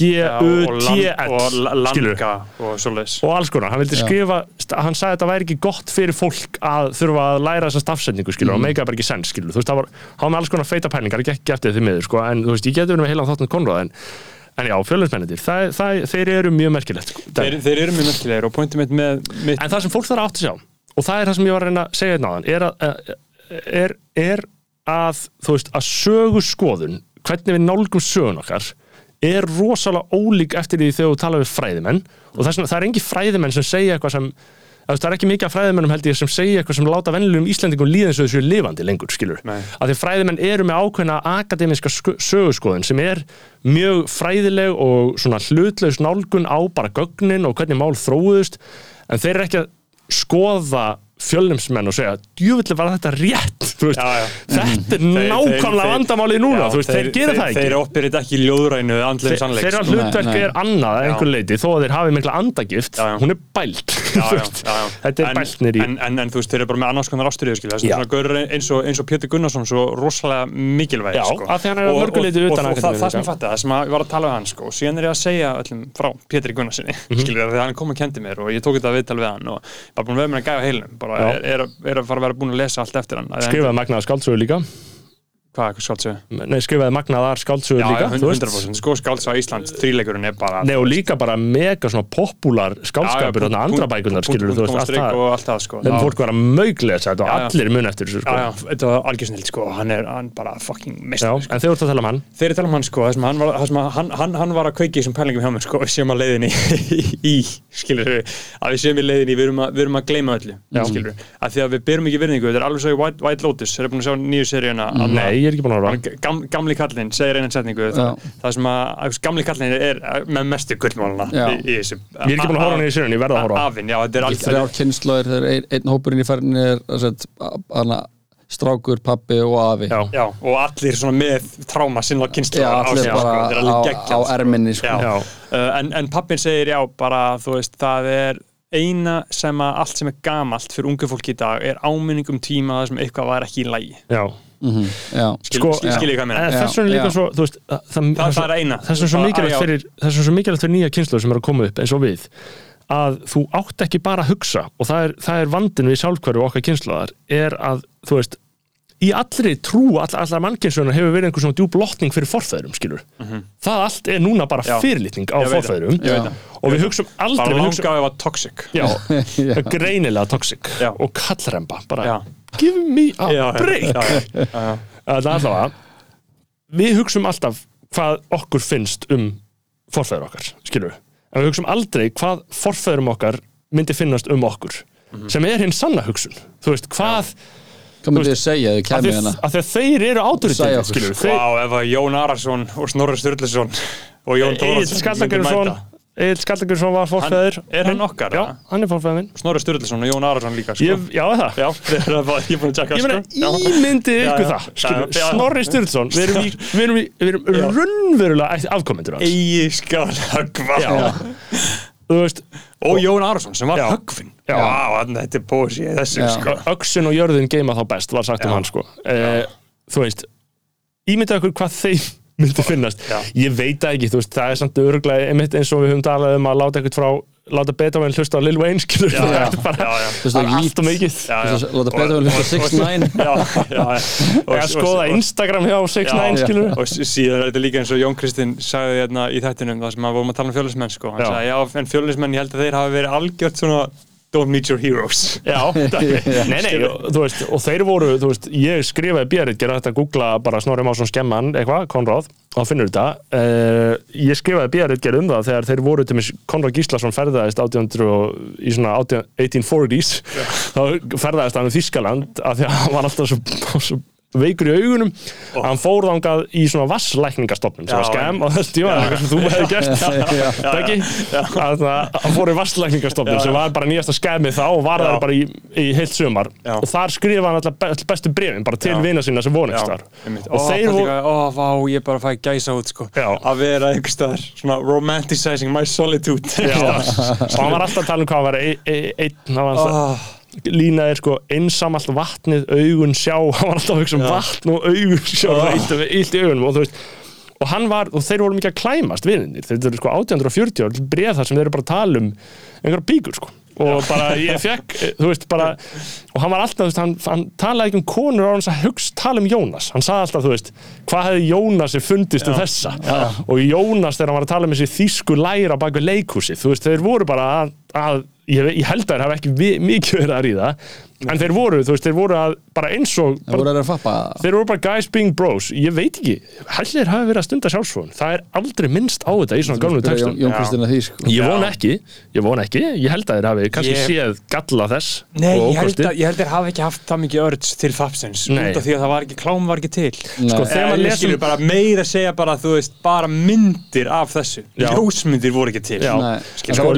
land, og langa og svoleiðis. Og alls konar, hann vildi skrifa hann sagði að þetta væri ekki gott fyrir fólk að þurfa að læra þessa stafsetningu skilur og meika bara ekki sens skilur, þú veist, það var hann var alls konar feita pælingar, ekki ekki eftir því miður sko, en þú veist, ég geti verið með heilan þáttan konráð en, en já, það, þeir eru mjög merkilegt sko, þeir, þeir eru mjög merkilegir og pointið mitt með mitt, en það sem fólk þarf að átta sig á og það er það sem ég var að reyna að segja hérna áðan er að, er, er að þú veist, að sögu skoðun hvernig við nálgum sögun okkar er rosalega ólík eftir því þegar þú tala við fræðimenn og þess vegna það er engi fræðimenn sem segja eitthvað sem það er ekki mikið af fræðimennum held ég sem segja eitthvað sem láta vennilegum Íslendingum líða eins og þessu lifandi lengur, skilur Nei. að því fræðimenn eru með ákveðna akademiska söguskoðun sem er mjög fræðileg og svona hlutlaus nálgun á bara gögnin og hvernig mál þróuðust en þeir eru ekki að skoða fjölnumsmenn og segja djúvillig var þetta rétt? Veist, Já, já. þetta er Þeir- nákvæmlega þeir- vandamálið núna. Já, veist, þeir, gera það ekki. þeir operit ekki ljóðrænu Þeir- sko. hlutverk er annað að einhver leiti þó að þeir hafi mikla andagift hún er bælt [LAUGHS] þetta er en, bælt nýri en, en, en þú veist, þeir eru bara með annars konar ástriðu eins og, og Pétur Gunnarsson svo rosalega mikilvæg sko. Og- og- og, það, sem ég fatta, það sem að ég var að tala við hann sko, og síðan er ég að segja öllum frá Pétri Gunnarssoni [LAUGHS] Mhm. þegar hann kom og kendi mér og ég tók þetta viðtal við hann og bara búin bara er, er, er að fara að vera búin að lesa allt eftir hann. Að- skrifaði magnaðar skáldsögur líka hvað, skáldsögu? nei, skrifaði magnaðar skáldsögur Já, líka þú veist. 100% sko skáldsögu Ísland, þríleikurinn er bara Nei, og líka bara mega svona popúlar skálskapur, þarna andra bækunar, skilur þú veist, allt það. og sko Já. fólk var að möglega þetta og Já, já. allir mun eftir þessu, Já, sko. já, þetta var algjör snill sko, hann er hann bara fucking Já, mestur sko. en þeir voru að tala um hann. Þeir eru að tala um hann sko, sem sem að hann, hann, hann var að kveiki þessum pælingum hjá mér sko, [LAUGHS] og séum að leiðinni í, skilur við, að við ég er ekki búin að horfa. gam, gamli kallinn segir einu setningu, það, það sem að, gamli kallinn er með mestu gullmáluna í, í þessu. Ég er ekki búin að horfa hann í sérun, ég verða að horfa. Afinn, já, þetta er algjör, þrjár kynnslóðir þegar ein, einn hópurinn í færðinni er set, hana, strákur, pappi og afi Já, já, og allir svona með tráma sinna kynslu Já, allir bara á, á erminni sko. Já. já, Uh, en, en pappin segir já, bara þú veist, það er eina sem að allt sem er gamalt fyrir ungu fólki í dag er áminning um tíma þar sem eitthvað var ekki í lægi já. Já. skil, Sko, skil, skil ég hvað meina. Þess vegna er líka svo, þú veist, það, það, það, það er eina. þess vegna svo mikilvægt fyrir þess vegna svo mikilvægt fyrir nýja kynslu sem er að koma upp eins og við að þú átt ekki bara að hugsa og það er, það er vandin við sjálfhverju okkar kynsluðar er að, þú veist í allri trú, all, allar mannkynsunar hefur verið einhver svona djúb lotning fyrir forfæðurum skilur, það allt er núna bara fyrirlitning á það. forfæðurum það. og við hugsum aldrei bara við hugsum, langa ef að toxic. [LAUGHS] Já. greinilega toxic Já. og kallremba, bara. Já. Give me a Já, já, break. já, já, já, já. Það er allavega. Við hugsum alltaf hvað okkur finnst um forfæður okkar, skilur en við hugsaum aldrei hvað forfæðurum okkar myndi finnast um okkur sem er hinn sanna hugsun. Þú veist, hvað Hvað myndið þið segja ef þið að kemur hérna? að því að þeir eru okkur. skilur þeir, Vá, ef að Jón Arason og Snorri Sturluson og Jón Egil Tóraðsson Skallagjörsson Egil Skallagjörsson var forfæður er hann okkar, Já, hann er forfæður minn. Snorri Sturluson og Jón Arason líka sko. ég, Já, það? Já, [LAUGHS] þeir eru að ég er búin að tjekka Ég meina, sko. Já, ykkur það skilur, Já, já. Snorri Sturluson, við erum, erum, í, við erum raunverulega afkomendur hans. Eigi skal höggva Já. Þú veist, Og Jón Arason sem var Já. höggvinn. Já. Þetta er pósi þessu sko. öxin og jörðin geima þá best var sagt um hann sko. Eh, þú veist ímyndað ykkur hvað þeim myndi finnast. Já. ég veit það ekki, þú veist, það er samt öruglega einmitt eins og við höfum talað um að láta eitthvað frá láta Beethoven hlusta á Lil Wayne skilur Já, það já, bara, já, já. Þú veist, það er allt og mikið. Láta betur vel hlusta 6ix9ine [LAUGHS] já. Og- eða og- skoða Instagram hjá 6ix9ine Já, skilur og síðan er þetta líka eins og Jón Kristinn sagði hérna í þættinum það sem að vorum að tala um fjölusmenn sko. hann sagði, já, en fjölusmenn, ég held að þeir hafi verið algjört svona don't meet your heroes. Já, [LAUGHS] nei, nei, og, þú veist, og þeir voru, þú veist, ég skrifaði björið, gera þetta að googla bara Snorri Másson skemman, eitthvað, Konráð, og finnur þetta. Uh, ég skrifaði björið, gera um það þegar þeir voru til mis Konráð Gíslason ferðaðist 1800 og, í svona 18 1840s, þá ferðaðist hann um Þískaland af því að hann var alltaf svo, svo veikur í augunum. Oh. hann fór þangað í svona vasslækningastofnun sem var skemm og þess tíma þú hefði gert. Að hann fór í vasslækningastofnun sem var bara nýjasta skemmið þá og var það bara í, í heilt sumar. Já. og þar skrifa hann alltaf be- bestu brefin bara til vina sína sem vonist þar og þeir voru ó, vá, ég bara fæ gæsa út sko. Að vera einhver staðar svona romanticizing my solitude. [LAUGHS] Og hann var alltaf að tala um hvað hann var e- einn, alltaf oh, lína er sko einsamalt vatnið, augun sjá. [LAUGHS] Hann var alltaf að hugsa um Já. vatn og augun sjá Ah. oh. illt, illt í augunum. Og þú veist og hann var, og þeir voru mikið að klæmast vininir, þeir eru sko 1840 og breð þar sem þeir eru bara að tala um einhverja bíkur sko. Og bara ég fekk, eh, þú veist, bara og hann var alltaf, þú veist, hann, hann talaði ekki um konur og hann sagði, hugst, tala um Jónas. Hann sagði alltaf, þú veist, hvað hefði Jónasi fundist um þessa? Og Jónas þegar hann var að tala um þessi þýsku læra bak við leikhúsi, þú veist, þeir voru bara að, að ég, ég held að þeir hafa ekki mikið verið að ríða en þeir voru, þú veist, þeir voru að bara eins og Það voru þeir voru bara guys being bros. Ég veit ekki, hellir hafi verið að stunda sjálfsfóðun það er aldrei minnst á þetta í svona gamlu textum. Jón Kristinn að því sko. Ég von ekki, ég von ekki. Ég held að þeir hafi kannski Ég- séð galla þess Nei, ég held, að, ég held að þeir hafi ekki haft það mikið örds til Fapsins Nei. út af því að það var ekki, klám var ekki til. Sko, Nei. þegar Eh, maður lesum skilur bara meira að segja bara, þú veist, bara myndir af þessu. Ljósmyndir voru ekki til. Sko, sko.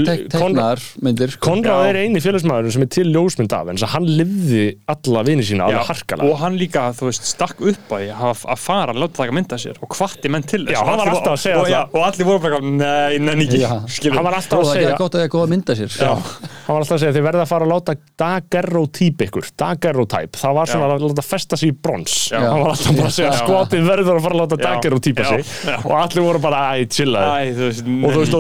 Konrad er eini félagsmaðurinn sem er til ljósmynd af en þess að hann livði alla vini sína alveg harkala og hann líka, þú veist, stakk upp að að fara að láta taka mynda sér og hvatti menn til þess. Já, hann var alltaf að segja og, það. og allir voru bara, nei, nenni ekki. Hann var alltaf að það segja er gott að ég er góð að mynda sér. Já, hann var alltaf að segja þið verða að fara að láta dagerrotýp ykkur, dagerrotæp það var svona að láta festa sig í brons. Já. hann var alltaf bara að segja skotið verður að fara að láta sig. Já. og allir voru bara æ, chillaði Æ, þú veist, og þú veist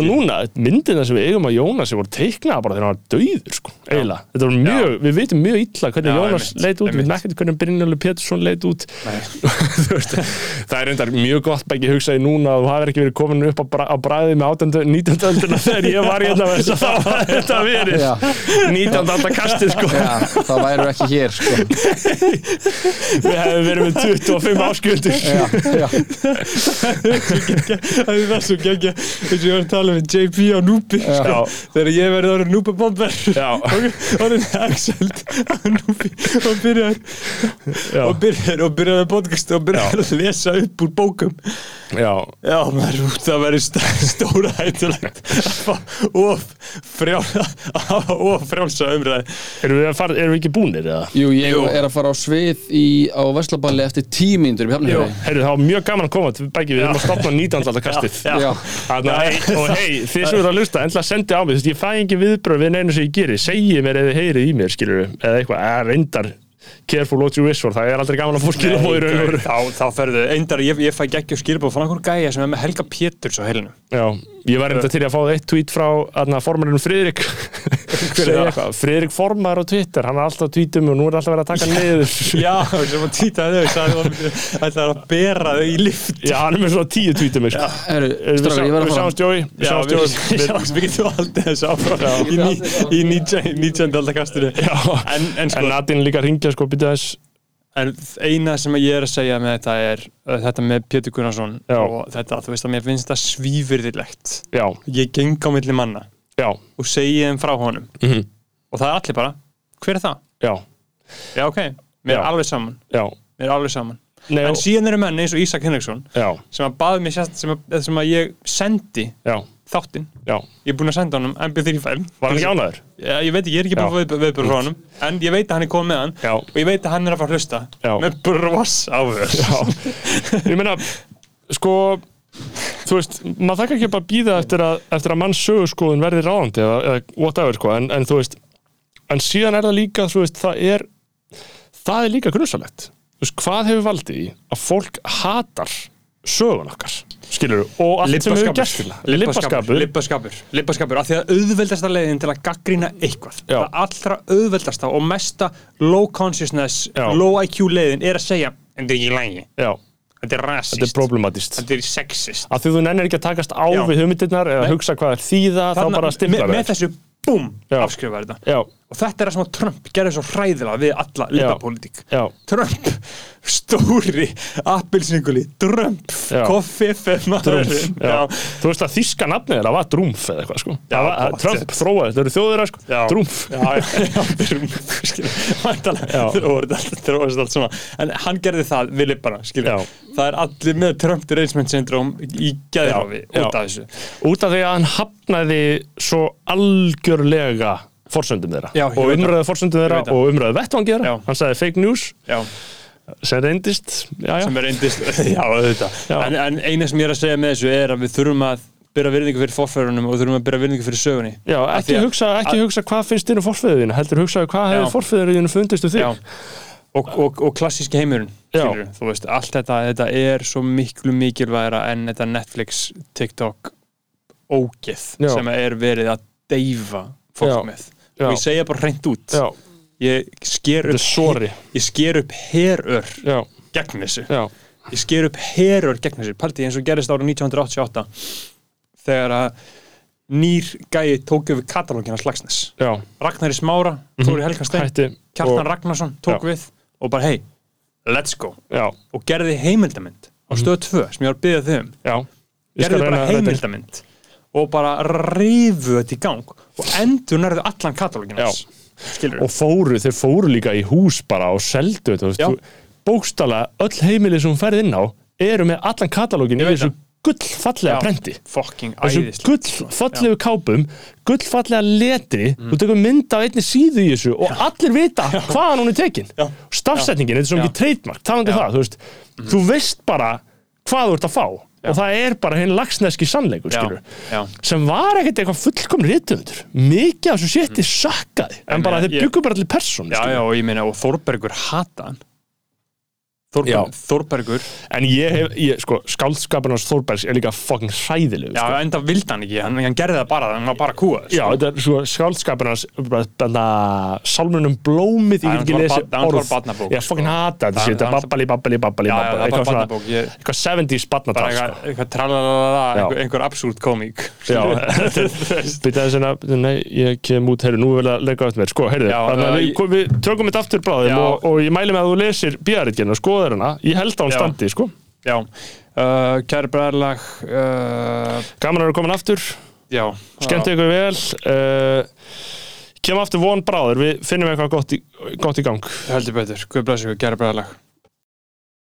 og sem að hann sko, illa hvernig Já, Jónas einmitt, leit út, við veitum ekkert hvernig Brynjólfur Pétursson leit út. [LAUGHS] Þú veist, það er reyndar mjög gott beggi hugsaði núna að þú hafir ekki verið komin upp á, bra á bræði með 18. 19. öldina þegar ég var hérna með þess að þá var þetta verið. Já. 19. aldar kastið sko. Já, það væru ekki hér sko. [LAUGHS] Við hefum verið með 25 áskjöldur [LAUGHS] það er það svo geggja. Eins og ég var að tala við JP á Núpi. Já. þegar ég verið orðin Núpa Bomber Axeld á Núpi og byrjaði Já. og byrjaði og byrjaði podcast og byrjaði að lesa upp úr bókum. Já, Já, maður, það verður st stóra hættulegt að of frjálsa, of frjálsa umræði. erum við, að fara, erum við ekki búnir eða? jú, ég Jú. er að fara á svið í, á Vestlaballi eftir tímyndur í Hafnarfjörði Heyrðu, það var mjög gaman að koma til bæki við erum að stopna 19. aldar kastið Já, Já, að- og hei, þið sem eru að lusta endla sendi á mig, þú veist, ég fæ engin viðbröð við neinu sem ég geri, segi mér eða heyrið í mér skilur eða eitthvað, eða reyndar careful what you wish for, það er aldrei gaman að fá skilabóð í raun og veru þá, þá ferðu, eindar, ég, ég fæ geggjum skilbóð frá einhver gæja sem er með Helga Péturs á heilinu. Já, ég var reynda til að fá eitt tweet frá aðna, formarinn Friðrik [LAUGHS] Segja það? eitthvað, Friðrik formar á Twitter hann er alltaf að tweetum og nú er alltaf verið að taka niður [LAUGHS] Já, sem að týtaði þau, sagði að það er að bera þau í lift. Já, hann er með svona tíu tweetum sko. Herru, Við, strákar, sjá, ég var við að fara sjáumst Jói Við [LAUGHS] getum aldrei þessu áfram í, 19. aldakastinu. Já, En, en en sko, Nadine líka ringja sko, þess en eina sem ég er að segja með þetta er uh, þetta með Pétur Gunnarsson Já. og þetta, þú veist að mér finnst það svífyrðilegt já, ég geng á milli manna já, og segi þeim frá honum. Mhm, og það er allir bara, hver er það? já, Já, ok, mér er alveg saman já. Mér er alveg saman Nei, en síðan eru menn eins og Ísak Henriksson sem að baði mér sérst, sem, sem að ég sendi já, þáttinn. Ég er búinn að senda honum MP3 file Var hann ekki ánæður? Já, ég veit ekki, ég er ekki búinn að fá við, viðbjörn frá honum en ég veit að hann er komið með hann Já. og ég veit að hann er að fara að hlusta Já. með bros á Já, ég meina sko, þú veist maður þakka ekki bara býða eftir að, eftir að manns sögurskoðun verði ráðandi eða, eða whatever sko, en, en þú veist en síðan er það líka, þú veist, það er það er líka grunnsalegt þú veist, hvað hefur valdið í að fólk hatar sögun okkar skilur og allt sem hefur gert Libbaskapur, Libbaskapur Libbaskapur Af því að auðveldasta leiðin til að gaggrýna eitthvað Já. Það allra auðveldasta og mesta low consciousness Já. Low IQ leiðin er að segja En þetta er ekki lægi já, Þetta er rasist þetta er problematist Þetta er sexist. Að því þú nennir ekki að takast á Já. við hugmyndirnar eða hugsa hvað er þýða þá bara stimpla með, með þessu búm Já. afskrifa þetta. Já, og þetta er það sem að Trump gerði svo hræðilega við alla lippapolítík já, Trump, stóri appilsinguli, Trump Já. koffiffe maðurinn já. þú veist að þíska nafnið þeirra var Drúmf eða eitthvað sko Það var, pottet. Trump þróaði, þetta eru þjóðir sko Já. Drúmf já, já, já, skilur, væntanlega Já. þróast allt, svona en hann gerði það við lippana skilur. Já. það er allir með Trump derangement syndrome í gæðrafi Já, já. út af þessu út af því að hann hafnaði svo algjörlega forsöndum þeirra. Já, og umræðu forsöndum þeirra og umræðu vettvangi þeirra. Hann sagði fake news. Já, sem reyndist. Já, sem reyndist. [LAUGHS] Já, auðvitað. En, en eina sem ég er að segja með þessu er að við þurfum að byrja virðingu fyrir forfærunum og þurfum að byrja virðingu fyrir sögunni. Já, ekki, að- hugsa, ekki hugsa hvað finnst þínu forfeyðinu heldur hugsa hvað hefur forfeyðinu fundist um þig. Já. og, og, og klassíski heimurinn Já. skilurðu, þú veist, allt þetta, þetta er svo miklu mikilvægra en þetta Netflix, TikTok ógeð sem er verið að deyfa fólk Já. með Já. og ég segja bara hreint út. Já, ég sker er upp ég sker upp herör Já, gegn þessu. Já, ég sker upp herör gegn þessu. Paldi eins og gerist ára 1988 þegar að nýr gæi tók yfir katalógina slagsnes Ragnari Smára, Þóri Helga Steinn Hætti. Kjartan og, Ragnarsson tók Já. við og bara hei, let's go. Já, og gerði heimildamind á stöð 2 sem ég var að byggja þau um. Gerði bara heimildamind og bara rifu þetta í gang og endur nærðu allan katalógin Já. hans. Skilur og fóru, þeir fóru líka í hús bara og seldu þetta, Já. bókstala öll heimili sem hún ferð inn á eru með allan katalógin í þessu gullfallega fucking þessu æðist gullfallegu kápum gullfallega letri. Mm. þú tekur mynd af einni síðu í þessu og allir vita hvaðan hún er tekin. Já. stafsetningin, þetta er svo Já. mikið trademark talandi um Já. það, þú veist. Þú veist bara hvað þú ert að fá og það er bara hinn lagsneski sannleikur sem var ekkert eitthvað fullkomn rítumundur mikið af þessu sétti sökkaði en En, bara þeir ég- byggu bara allir já, og ég meina, og Þórbergur hata hann Þórberg, Já. Þórbergur. En ég hef, ég, sko, skáldskapurnars Þórbergs er líka fucking hræðilegu já, sko. enda vildi hann ekki, hann, hann gerði það bara hann var bara kúað Já, þetta er svo skáldskapurnars Sálmunum blómið, Það ég er get ekki er orð. Ég fucking sko. hata þetta þetta það- babbali, babbali, babbali, er eitthvað svona, ég- eitthvað 70s bara barnatal eitthvað, sko. eitthvað tralalala, einhver, absúrt komík. Já, byrjaði svona, nei, ég kem út, heyrðu, nú vil að leika eftir mér, sko, heyrðu, uh, við, ég- tökum þetta aftur bráðum og, ég mæli með að þú lesir bíðaritgerinn hana, ég held að hún Já. standi, sko, já, uh, kæri bræðarlag uh, gaman að vera komin aftur, já, skemmt ykkur vel, uh, kem aftur von bráður, við finnum eitthvað gott í, gott í gang. heldur betur, guð blessu, kæri bræðarlag